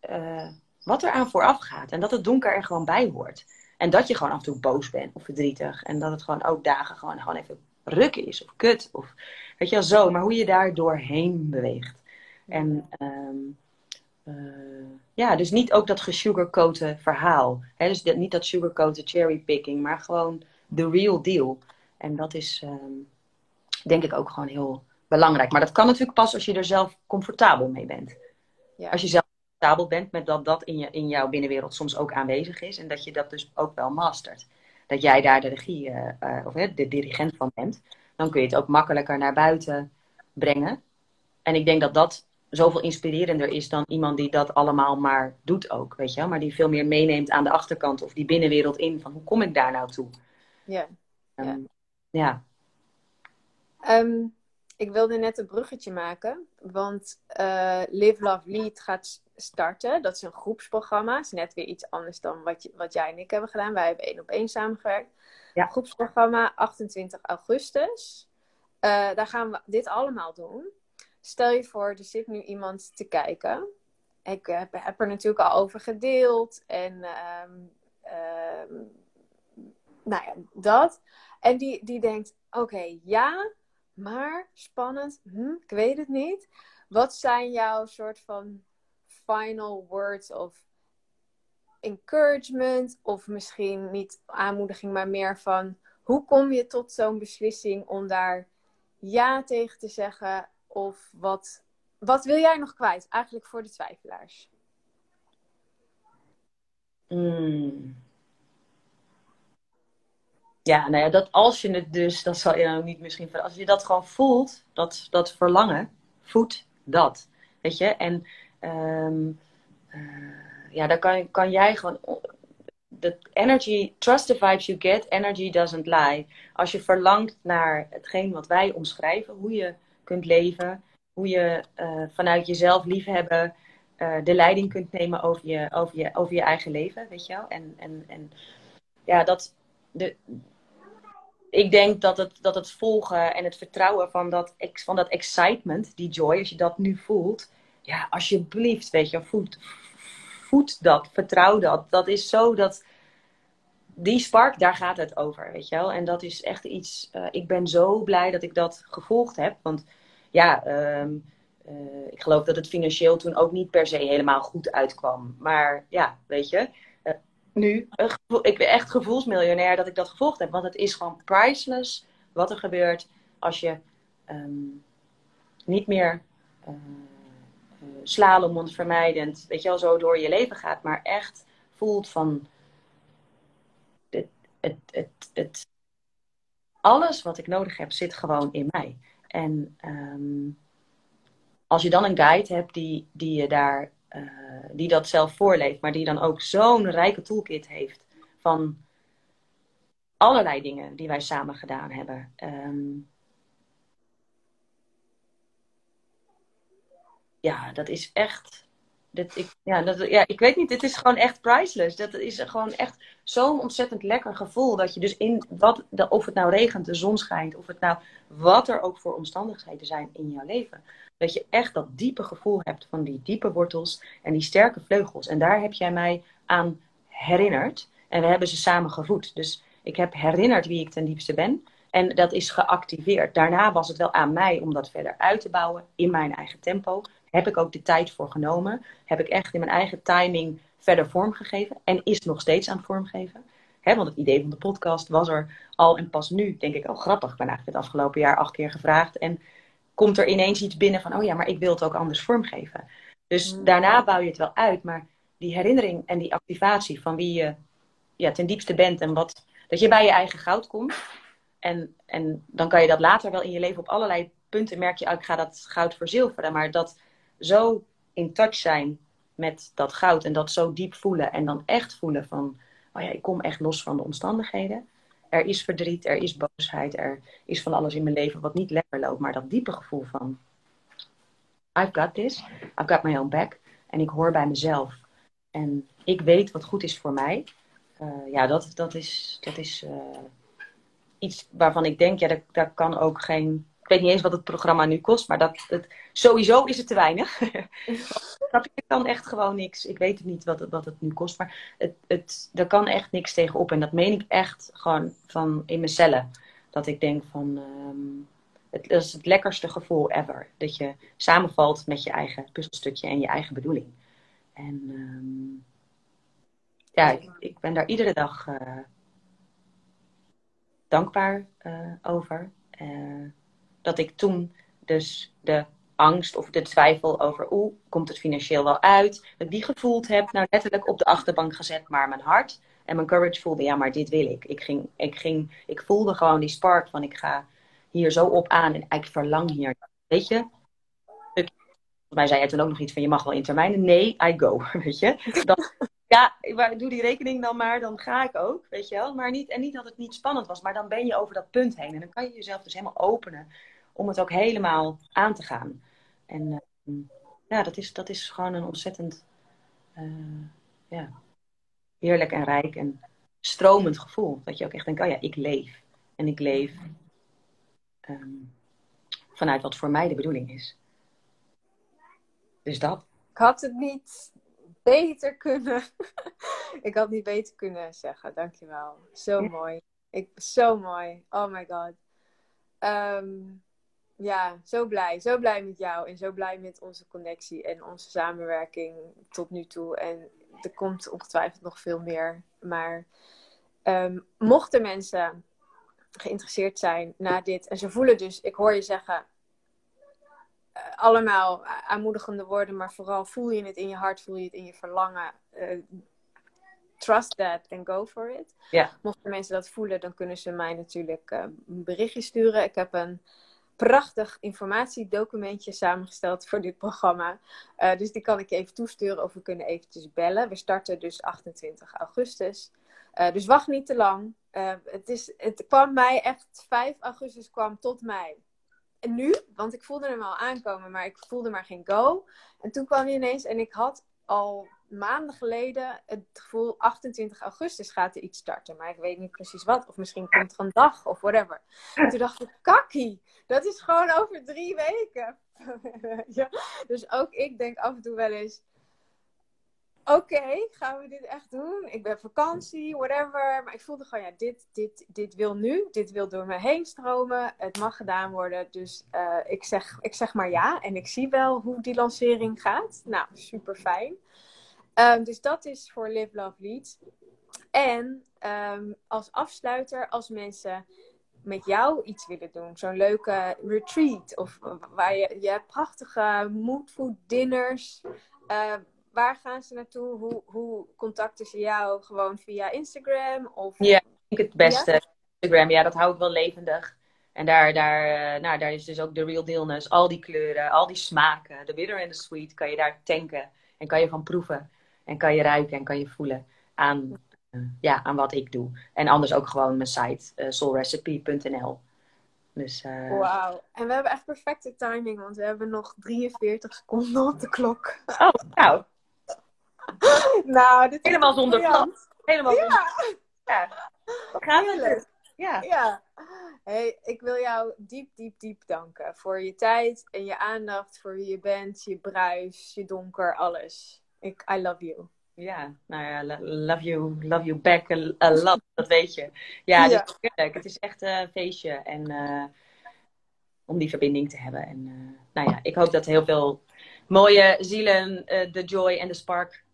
eh, wat er aan vooraf gaat. En dat het donker er gewoon bij hoort. En dat je gewoon af en toe boos bent of verdrietig. En dat het gewoon ook dagen gewoon, gewoon even ruk is of kut. Of, weet je wel, zo. Maar hoe je daar doorheen beweegt. En ehm, eh, ja, dus niet ook dat gesugarcoaten verhaal. Dus niet dat sugarcoaten cherrypicking, maar gewoon the real deal. En dat is ehm, denk ik ook gewoon heel belangrijk. Maar dat kan natuurlijk pas als je er zelf comfortabel mee bent. Ja. Als je zelf comfortabel bent met dat dat in, je, in jouw binnenwereld soms ook aanwezig is. En dat je dat dus ook wel mastert. Dat jij daar de regie, eh, eh, of de dirigent van bent. Dan kun je het ook makkelijker naar buiten brengen. En ik denk dat dat zoveel inspirerender is dan iemand die dat allemaal maar doet ook. Weet je? Maar die veel meer meeneemt aan de achterkant of die binnenwereld in. Van hoe kom ik daar nou toe? Ja. Ehm, ja. Ehm, ik wilde net een bruggetje maken, want eh, Live Love Lead gaat starten. Dat is een groepsprogramma. Is net weer iets anders dan wat, je, wat jij en ik hebben gedaan. Wij hebben één op één samengewerkt. Ja. Groepsprogramma 28 augustus. Eh, daar gaan we dit allemaal doen. Stel je voor, er zit nu iemand te kijken. Ik heb, heb er natuurlijk al over gedeeld. En ehm, ehm, nou ja, dat. En die, die denkt, oké, ja, maar spannend, hm, ik weet het niet. Wat zijn jouw soort van final words of encouragement? Of misschien niet aanmoediging, maar meer van hoe kom je tot zo'n beslissing om daar ja tegen te zeggen? Of wat, wat wil jij nog kwijt? Eigenlijk voor de twijfelaars. Mm. Ja, nou ja, dat als je het dus, dat zal je nou niet misschien, als je dat gewoon voelt, dat, dat verlangen, voed dat. Weet je, en ehm, eh, ja, dan kan, kan jij gewoon, the energy, trust the vibes you get, energy doesn't lie. Als je verlangt naar hetgeen wat wij omschrijven, hoe je kunt leven, hoe je eh, vanuit jezelf liefhebben, eh, de leiding kunt nemen over je, over je, over je eigen leven, weet je wel. En, en, en ja, dat, de, ik denk dat het, dat het volgen en het vertrouwen van dat, van dat excitement, die joy, als je dat nu voelt, ja, alsjeblieft, weet je, voed, voed dat, vertrouw dat. Dat is zo dat, die spark, daar gaat het over, weet je wel. En dat is echt iets, eh, ik ben zo blij dat ik dat gevolgd heb, want ja, ehm, eh, ik geloof dat het financieel toen ook niet per se helemaal goed uitkwam. Maar ja, weet je, nu, ik ben echt gevoelsmiljonair dat ik dat gevolgd heb. Want het is gewoon priceless wat er gebeurt als je ehm, niet meer uh, slalomend vermijdend, weet je wel, zo door je leven gaat. Maar echt voelt van, het, het, het, alles wat ik nodig heb zit gewoon in mij. En ehm, als je dan een guide hebt die, die je daar, uh, die dat zelf voorleeft, maar die dan ook zo'n rijke toolkit heeft van allerlei dingen die wij samen gedaan hebben. Um, ja, dat is echt. Dat, ik, ja, dat, ja, ik weet niet, dit is gewoon echt priceless. Dat is gewoon echt zo'n ontzettend lekker gevoel. Dat je dus in wat, of het nou regent, de zon schijnt, of het nou wat er ook voor omstandigheden zijn in jouw leven. Dat je echt dat diepe gevoel hebt van die diepe wortels en die sterke vleugels. En daar heb jij mij aan herinnerd. En we hebben ze samen gevoed. Dus ik heb herinnerd wie ik ten diepste ben. En dat is geactiveerd. Daarna was het wel aan mij om dat verder uit te bouwen in mijn eigen tempo. Heb ik ook de tijd voor genomen. Heb ik echt in mijn eigen timing verder vormgegeven. En is nog steeds aan het vormgeven. want het idee van de podcast was er al. En pas nu denk ik, oh grappig. Ik ben eigenlijk het afgelopen jaar acht keer gevraagd. En komt er ineens iets binnen van, oh ja, maar ik wil het ook anders vormgeven. Dus mm. daarna bouw je het wel uit. Maar die herinnering en die activatie van wie je ja, ten diepste bent en wat, dat je bij je eigen goud komt. En, en dan kan je dat later wel in je leven op allerlei punten merk je, oh, ik ga dat goud verzilveren. Maar dat zo in touch zijn met dat goud en dat zo diep voelen en dan echt voelen van, oh ja, ik kom echt los van de omstandigheden. Er is verdriet, er is boosheid, er is van alles in mijn leven wat niet lekker loopt, maar dat diepe gevoel van, I've got this, I've got my own back en ik hoor bij mezelf. En ik weet wat goed is voor mij. Uh, ja, dat, dat is, dat is uh, iets waarvan ik denk, ja, daar, kan ook geen. Ik weet niet eens wat het programma nu kost, maar dat, het, sowieso is het te weinig. ik kan echt gewoon niks. Ik weet het niet wat het, wat het nu kost, maar het, het, er kan echt niks tegenop. En dat meen ik echt gewoon van in mijn cellen. Dat ik denk van. Um, het, dat is het lekkerste gevoel ever. Dat je samenvalt met je eigen puzzelstukje en je eigen bedoeling. En um, ja, ik, ik, ben daar iedere dag uh, dankbaar uh, over. Uh, dat ik toen dus de angst of de twijfel over, oeh, komt het financieel wel uit? Dat die gevoeld heb, nou letterlijk op de achterbank gezet, maar mijn hart en mijn courage voelde, ja, maar dit wil ik. Ik, ging, ik, ging, ik voelde gewoon die spark van, ik ga hier zo op aan en ik verlang hier. Weet je? Volgens mij zei jij toen ook nog iets van, je mag wel in termijnen. Nee, I go, weet je? Dat, ja, doe die rekening dan maar, dan ga ik ook, weet je wel. Maar niet, en niet dat het niet spannend was, maar dan ben je over dat punt heen. En dan kan je jezelf dus helemaal openen om het ook helemaal aan te gaan. En uh, ja, dat is, dat is gewoon een ontzettend uh, ja, heerlijk en rijk en stromend gevoel. Dat je ook echt denkt, oh ja, ik leef. En ik leef um, vanuit wat voor mij de bedoeling is. Dus dat. Ik had het niet beter kunnen. ik had niet beter kunnen zeggen. Dankjewel. Zo mooi. Ik, zo mooi. Oh my god. Um, ja, zo blij. Zo blij met jou. En zo blij met onze connectie en onze samenwerking tot nu toe. En er komt ongetwijfeld nog veel meer. Maar um, mochten mensen geïnteresseerd zijn na dit. En ze voelen dus, ik hoor je zeggen, uh, allemaal aanmoedigende woorden, maar vooral voel je het in je hart, voel je het in je verlangen. Uh, trust that and go for it. Ja. Mochten mensen dat voelen, dan kunnen ze mij natuurlijk uh, een berichtje sturen. Ik heb een prachtig informatiedocumentje samengesteld voor dit programma. Uh, dus die kan ik even toesturen of we kunnen eventjes bellen. We starten dus 28 augustus. Uh, dus wacht niet te lang. Uh, het, is, het kwam mij echt 5 augustus kwam tot mij. En nu, want ik voelde hem al aankomen, maar ik voelde maar geen go. En toen kwam hij ineens en ik had al maanden geleden het gevoel 28 augustus gaat er iets starten. Maar ik weet niet precies wat. Of misschien komt er een dag of whatever. En toen dacht ik, kakkie, dat is gewoon over drie weken. ja, dus ook ik denk af en toe wel eens, oké, gaan we dit echt doen? Ik ben vakantie, whatever. Maar ik voelde gewoon, ja, dit, dit, dit wil nu. Dit wil door me heen stromen. Het mag gedaan worden. Dus uh, ik, zeg, ik zeg maar ja. En ik zie wel hoe die lancering gaat. Nou, super fijn. Um, dus dat is voor Live Love Lead. En um, als afsluiter, als mensen met jou iets willen doen. Zo'n leuke retreat. Of waar je, je prachtige moodfood dinners. Uh, waar gaan ze naartoe? Hoe, hoe contacten ze jou? Gewoon via Instagram? Of... Ja, ik denk het beste. Instagram, ja, dat hou ik wel levendig. En daar, daar, uh, nou, daar is dus ook de real dealness. Al die kleuren, al die smaken. De bitter en de sweet kan je daar tanken. En kan je van proeven. En kan je ruiken en kan je voelen aan, uh, ja, aan wat ik doe. En anders ook gewoon mijn site, uh, soulrecipe.nl. Dus, uh... Wauw. En we hebben echt perfecte timing, want we hebben nog 43 seconden op de klok. Oh, nou. nou, dit Helemaal zonder plan. Helemaal ja. zonder... Ja. Wat gaan we Ja. ja. Hey, ik wil jou diep, diep, diep danken voor je tijd en je aandacht, voor wie je bent, je bruis, je donker, alles. Ik, I love you. Ja, nou ja, love you, love you back a, lot, dat weet je. Ja, ja. Het, is het is echt een feestje en uh, om die verbinding te hebben. En uh, nou ja, ik hoop dat heel veel mooie zielen uh, de joy en de spark